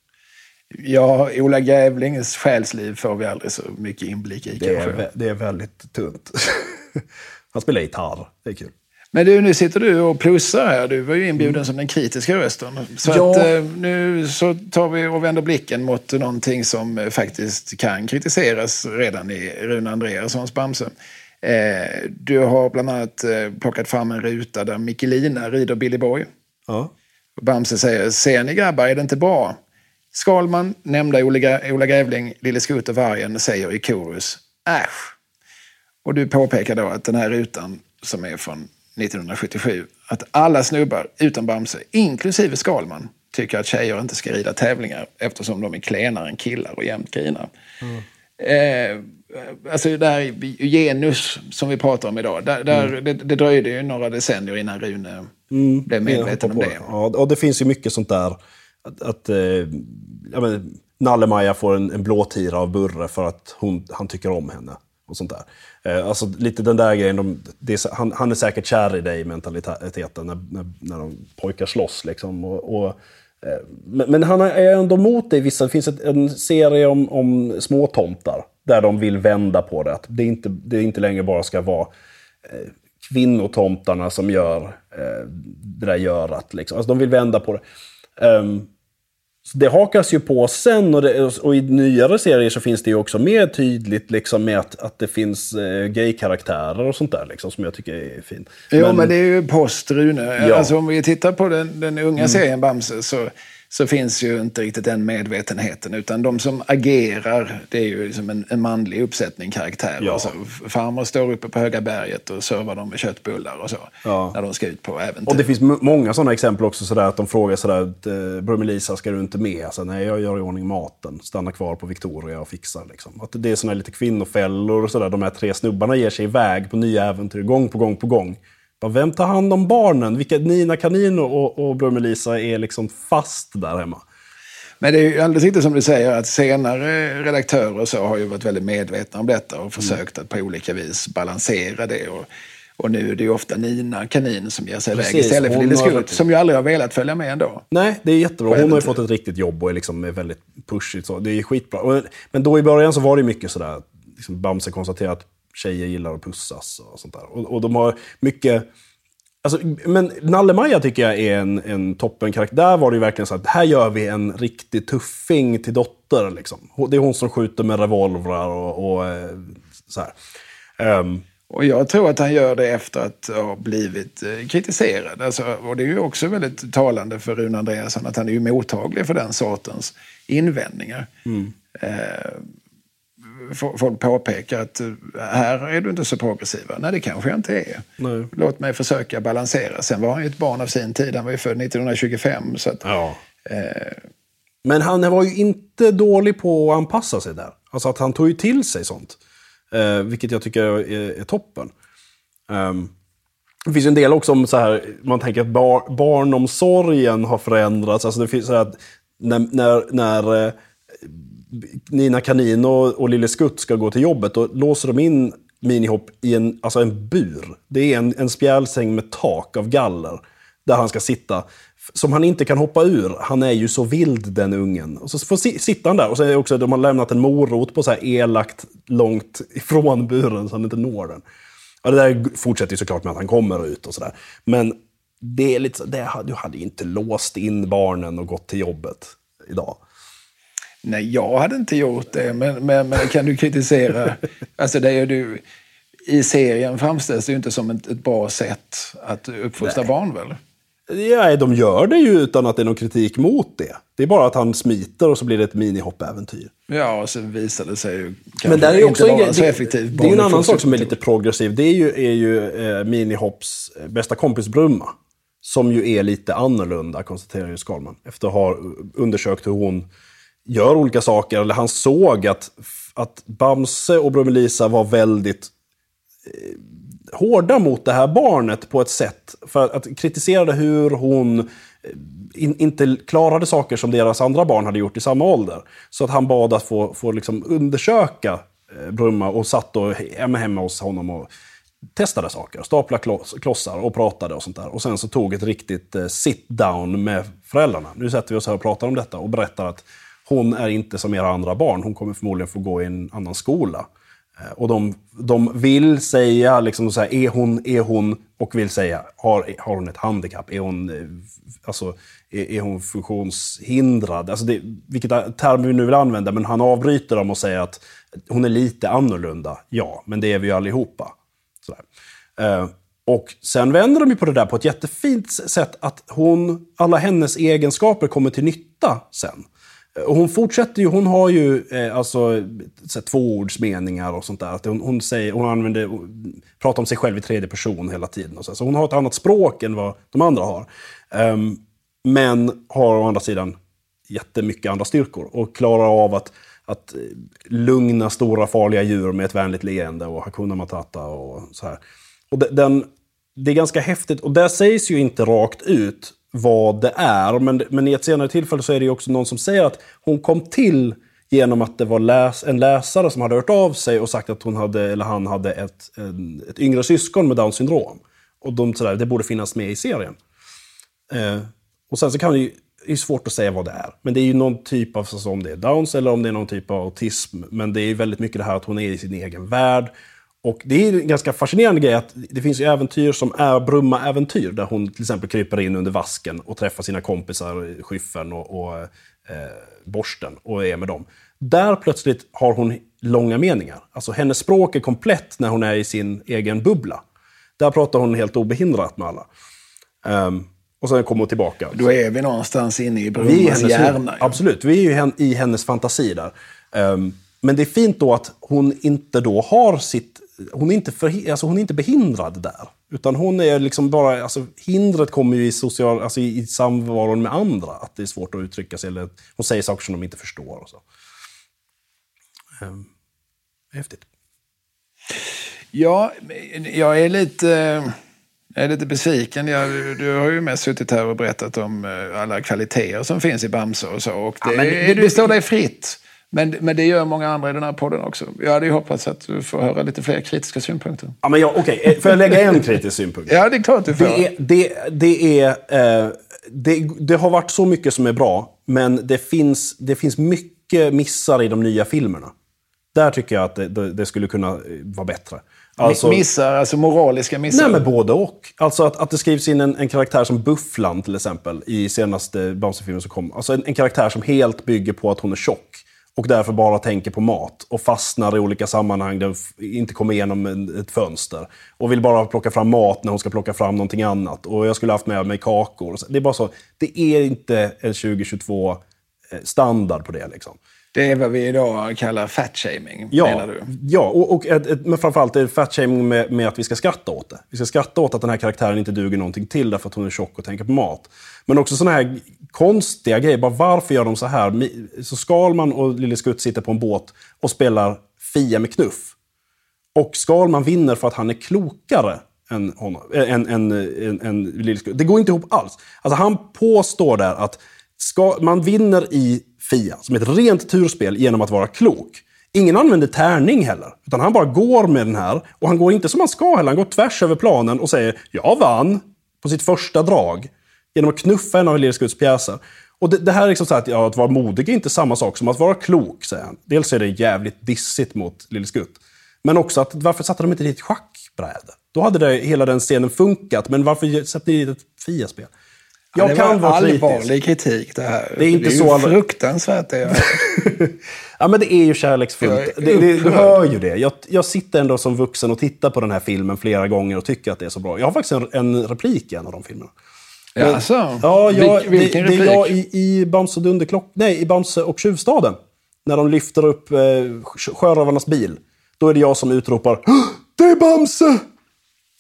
Ja, Ola Grävlings själsliv får vi aldrig så mycket inblick i det kanske. Är, det är väldigt tunt. Han spelar gitarr, det är kul. Men du, nu sitter du och plussar här. Du var ju inbjuden mm. som den kritiska rösten. Så ja. att, eh, nu så tar vi och vänder blicken mot någonting som eh, faktiskt kan kritiseras redan i Rune Andreassons Bamse. Eh, du har bland annat plockat fram en ruta där Mikkelina rider Billy Boy. Ja. Bamse säger, ser ni grabbar, är det inte bra? Skalman, nämnda Ola, Ola Grävling, Lille Skutt och Vargen säger i korus äsch. Och du påpekar då att den här rutan som är från 1977, att alla snubbar utan Bamse, inklusive Skalman, tycker att tjejer inte ska rida tävlingar eftersom de är klenare än killar och jämt grinar. Mm. Eh, alltså det här genus som vi pratar om idag, där, där mm. det, det dröjde ju några decennier innan Rune mm. blev medveten om det. Ja, och det finns ju mycket sånt där att, att eh, ja, men, Nalle-Maja får en, en blåtira av Burre för att hon, han tycker om henne. Och sånt där. Eh, alltså lite den där grejen, de, är, han, han, är säkert kär i dig mentaliteten när, när, när de pojkar slåss. Liksom, och, och eh, Eh, men, men, han är ändå mot det. Vissa, det finns ett, en serie om, om småtomtar där de vill vända på det. Att det, inte, det inte längre bara ska vara eh, kvinnotomtarna som gör eh, det där görat. Liksom. Alltså, de vill vända på det. Um, så det hakas ju på sen och, det, och, i nyare serier så finns det ju också mer tydligt liksom med att, att det finns eh, gay-karaktärer och sånt där liksom, som jag tycker är fint. Jo, men, men det är ju post Rune. Ja. Alltså om vi tittar på den, den unga mm. serien Bamse så så finns ju inte riktigt den medvetenheten. Utan de som agerar, det är ju liksom en, en manlig uppsättning karaktärer. Ja. Alltså, farmor står uppe på Höga berget och servar dem med köttbullar och så. Ja. När de ska ut på äventyr. Och det finns många sådana exempel också, sådär, att de frågar sådär, eh, Brummelisa, ska du inte med? Alltså, Nej, jag gör i ordning maten. Stanna kvar på Victoria och fixar. Liksom. Att det är sådana lite kvinnofällor och sådär. De här tre snubbarna ger sig iväg på nya äventyr gång på gång på gång. Vem tar hand om barnen? Vilka, Nina Kanin och, och Bror är liksom fast där hemma. Men det är ju alldeles riktigt som du säger att senare redaktörer och så har ju varit väldigt medvetna om detta och försökt att på olika vis balansera det. Och, och nu är det ju ofta Nina Kanin som ger sig iväg istället för Lille Skutt som ju aldrig har velat följa med ändå. Nej, det är jättebra. Hon har ju fått ett riktigt jobb och är liksom väldigt pushigt. Så. Det är skitbra. Men då i början så var det mycket sådär, liksom Bamse konstaterar att tjejer gillar att pussas och sånt där. Och, och de har mycket... Alltså, men Nalle-Maja tycker jag är en, en toppenkaraktär. Där var det ju verkligen så att här gör vi en riktig tuffing till dotter. Liksom. Det är hon som skjuter med revolvrar och, och eh, så här. Um, och jag tror att han gör det efter att ha blivit eh, kritiserad. Alltså, och det är ju också väldigt talande för Rune Andreasson att han är ju mottaglig för den sortens invändningar. Mm. Eh, folk påpekar att eh, här är du inte så progressiv. Nej, det kanske jag inte är. Nej. Låt mig försöka balansera. Sen var han ju ett barn av sin tid. Han var ju född 1925. Så att, ja. eh... Men han var ju inte dålig på att anpassa sig där. Alltså att han tog ju till sig sånt. Eh, vilket jag tycker är, är toppen. Um, det finns en del också om så här, man tänker att bar, barnomsorgen har förändrats. Alltså det finns så att när, när, när eh, Nina Kanin och, och Lille Skutt ska gå till jobbet, då låser de in minihopp i en, alltså en bur. Det är en, en spjälsäng med tak av galler där han ska sitta. Som han inte kan hoppa ur. Han är ju så vild den ungen. Och så får si, sitta han där. Och så är också, de har lämnat en morot på så här elakt långt ifrån buren så han inte når den. Ja, det där fortsätter ju såklart med att han kommer ut och sådär. Men det är lite så, det, du hade ju inte låst in barnen och gått till jobbet idag. Nej, jag hade inte gjort det, men, men, men kan du kritisera? alltså det är du, I serien framställs det ju inte som ett, ett bra sätt att uppfostra Nej. barn väl? Ja, de gör det ju utan att det är någon kritik mot det. Det är bara att han smiter och så blir det ett minihopp-äventyr. Ja, och så visar det sig ju Men där är också inte vara så effektivt. Det är en annan sak som är lite progressiv. Det är ju, är ju eh, minihopps bästa kompis Brumma. Som ju är lite annorlunda, konstaterar ju Skalman. Efter att ha undersökt hur hon gör olika saker. Eller han såg att, att Bamse och Brummelisa var väldigt eh, hårda mot det här barnet på ett sätt. För att kritisera hur hon eh, in, inte klarade saker som deras andra barn hade gjort i samma ålder. Så att han bad att få, få liksom undersöka eh, Brumma och satt då hemma, hemma hos honom och testade saker. Stapla klossar och pratade och sånt där. Och sen så tog ett riktigt eh, sit-down med föräldrarna. Nu sätter vi oss här och pratar om detta och berättar att hon är inte som era andra barn. Hon kommer förmodligen få gå i en annan skola. Eh, och de, de vill säga, liksom så här, är, hon, är hon, och vill säga, har, har hon ett handikapp? Är hon, eh, alltså, är, är hon funktionshindrad? Alltså det, vilket term vi nu vill använda, men han avbryter dem och säger att hon är lite annorlunda. Ja, men det är vi ju allihopa. Eh, och sen vänder de ju på det där på ett jättefint sätt, att hon, alla hennes egenskaper kommer till nytta sen. Och hon fortsätter ju, hon har ju eh, alltså, så tvåordsmeningar och sånt där. Att hon, hon, säger, hon använder, pratar om sig själv i tredje person hela tiden. Och så. så hon har ett annat språk än vad de andra har. Um, men har å andra sidan jättemycket andra styrkor. Och klarar av att, att eh, lugna stora farliga djur med ett vänligt leende och Hakuna Matata och så här. Och den, det är ganska häftigt. Och det sägs ju inte rakt ut vad det är. Men, men i ett senare tillfälle så är det ju också någon som säger att hon kom till genom att det var läs en läsare som hade hört av sig och sagt att hon hade, eller han hade ett, en, ett yngre syskon med Downs syndrom. Och de sådär, det borde finnas med i serien. Eh, och sen så kan det ju, det är svårt att säga vad det är. Men det är ju någon typ av, alltså om det är Downs eller om det är någon typ av autism. Men det är ju väldigt mycket det här att hon är i sin egen värld. Och det är en ganska fascinerande grej att det finns ju äventyr som är Brumma-äventyr. Där hon till exempel kryper in under vasken och träffar sina kompisar, Skyffen och, och eh, Borsten och är med dem. Där plötsligt har hon långa meningar. Alltså hennes språk är komplett när hon är i sin egen bubbla. Där pratar hon helt obehindrat med alla. Um, och sen kommer hon tillbaka. Då är vi någonstans inne i Brummas hjärna. Ja. Absolut, vi är ju i hennes fantasi där. Um, men det är fint då att hon inte då har sitt hon är, inte för, alltså hon är inte behindrad där. Utan hon är liksom bara, alltså hindret kommer ju i, social, alltså i, i samvaron med andra. Att det är svårt att uttrycka sig, eller hon säger saker som de inte förstår. Och så. Um, häftigt. Ja, jag är lite, jag är lite besviken. Jag, du har ju mest suttit här och berättat om eh, alla kvaliteter som finns i Bamse och så. Och det, ja, det, det, det står dig fritt. Men, men det gör många andra i den här podden också. Jag hade ju hoppats att du får höra lite fler kritiska synpunkter. Ja, men jag, okay. Eh, får jag lägga en kritisk synpunkt? ja, det är klart du får. Det, är, det, det, är, eh, det, det, har varit så mycket som är bra, men det finns, det finns mycket missar i de nya filmerna. Där tycker jag att det, det skulle kunna eh, vara bättre. Alltså, missar, alltså moraliska missar? Nej, men både och. Alltså att, att det skrivs in en, en karaktär som Bufflan till exempel i senaste Bamse-filmen som kom. Alltså en, en, karaktär som helt bygger på att hon är tjock och därför bara tänker på mat och fastnar i olika sammanhang där inte kommer igenom ett fönster. Och vill bara plocka fram mat när hon ska plocka fram någonting annat. Och jag skulle haft med mig kakor. Det är bara så, det är inte en 2022-standard eh, på det. Liksom. Det är vad vi idag kallar fat-shaming, Ja, menar du? ja och, och ett, ett, men framförallt är det fat-shaming med, med att vi ska skratta åt det. Vi ska skratta åt att den här karaktären inte duger någonting till därför att hon är tjock och tänker på mat. Men också sådana här konstiga grejer. Bara varför gör de så här? Så Skalman och Lille Skutt sitter på en båt och spelar Fia med knuff. Och Skalman vinner för att han är klokare än, honom, äh, än, än, än, än Lille Skutt. Det går inte ihop alls. Alltså han påstår där att ska, man vinner i Fia, som ett rent turspel, genom att vara klok. Ingen använder tärning heller. Utan han bara går med den här. Och han går inte som han ska heller. Han går tvärs över planen och säger “Jag vann” på sitt första drag. Genom att knuffa en av Lille Skutts pjäser. Och det, det här är liksom så här att, ja, att vara modig är inte samma sak som att vara klok, säger han. Dels är det jävligt dissigt mot Lille Skutt. Men också att varför satte de inte dit ett schackbräde? Då hade det, hela den scenen funkat. Men varför satte ni dit ett Fia-spel? Jag det kan var vara kritisk. allvarlig kritik det här. Det är inte ju så allvar- fruktansvärt det. Ja, men det är ju kärleksfullt. Jag är Det, det, du hör ju det. Jag, jag sitter ändå som vuxen och tittar på den här filmen flera gånger och tycker att det är så bra. Jag har faktiskt en, en replik i en av de filmerna. Ja, alltså, Ja, jag, Vil- vilken det, det replik? är jag i, i Bamse och Dunderklock... Nej, i Bamse och Tjuvstaden. När de lyfter upp eh, sjö- sjörövarnas bil. Då är det jag som utropar "Hå! Det är Bamse!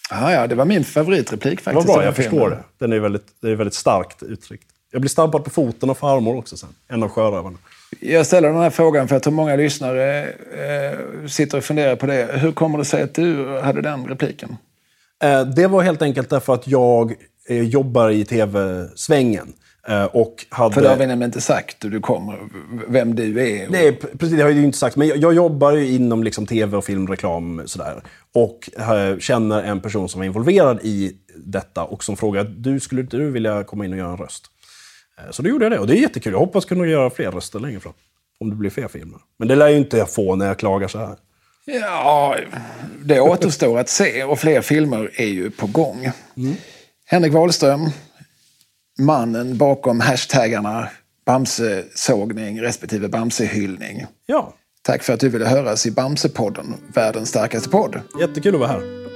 Ja, ja, det var min favoritreplik Det var faktiskt. bra, jag filmen. förstår det. Den är väldigt, det är väldigt starkt uttryckt. Jag blir stabbad på foten av farmor också sen. En av sjörövarna. Jag ställer den här frågan för jag tror många lyssnare eh, sitter och funderar på det. Hur kommer det sig att du hade den repliken? Eh, Det var helt enkelt därför att jag eh, jobbar i tv-svängen. Eh, Och hade... För det har vi nämligen inte sagt hur du kommer, vem du är. Nej, p- precis, det har jag ju inte sagt. Men jag, jag jobbar ju inom liksom tv och filmreklam sådär. Och eh, känner en person som var involverad i detta och som frågade du skulle inte du vilja komma in och göra en röst? Eh, Så då gjorde jag det och det är jättekul. Jag hoppas kunna göra fler röster längre fram. Om det blir fler filmer. Men det lär ju inte jag få när jag klagar så här. Ja, det återstår att se och fler filmer är ju på gång. Henrik Wahlström, mannen bakom hashtaggarna Bamsesågning respektive Bamsehyllning. Ja, Tack för att du ville höras i Bamsepodden, världens starkaste podd. jättekul att vara här.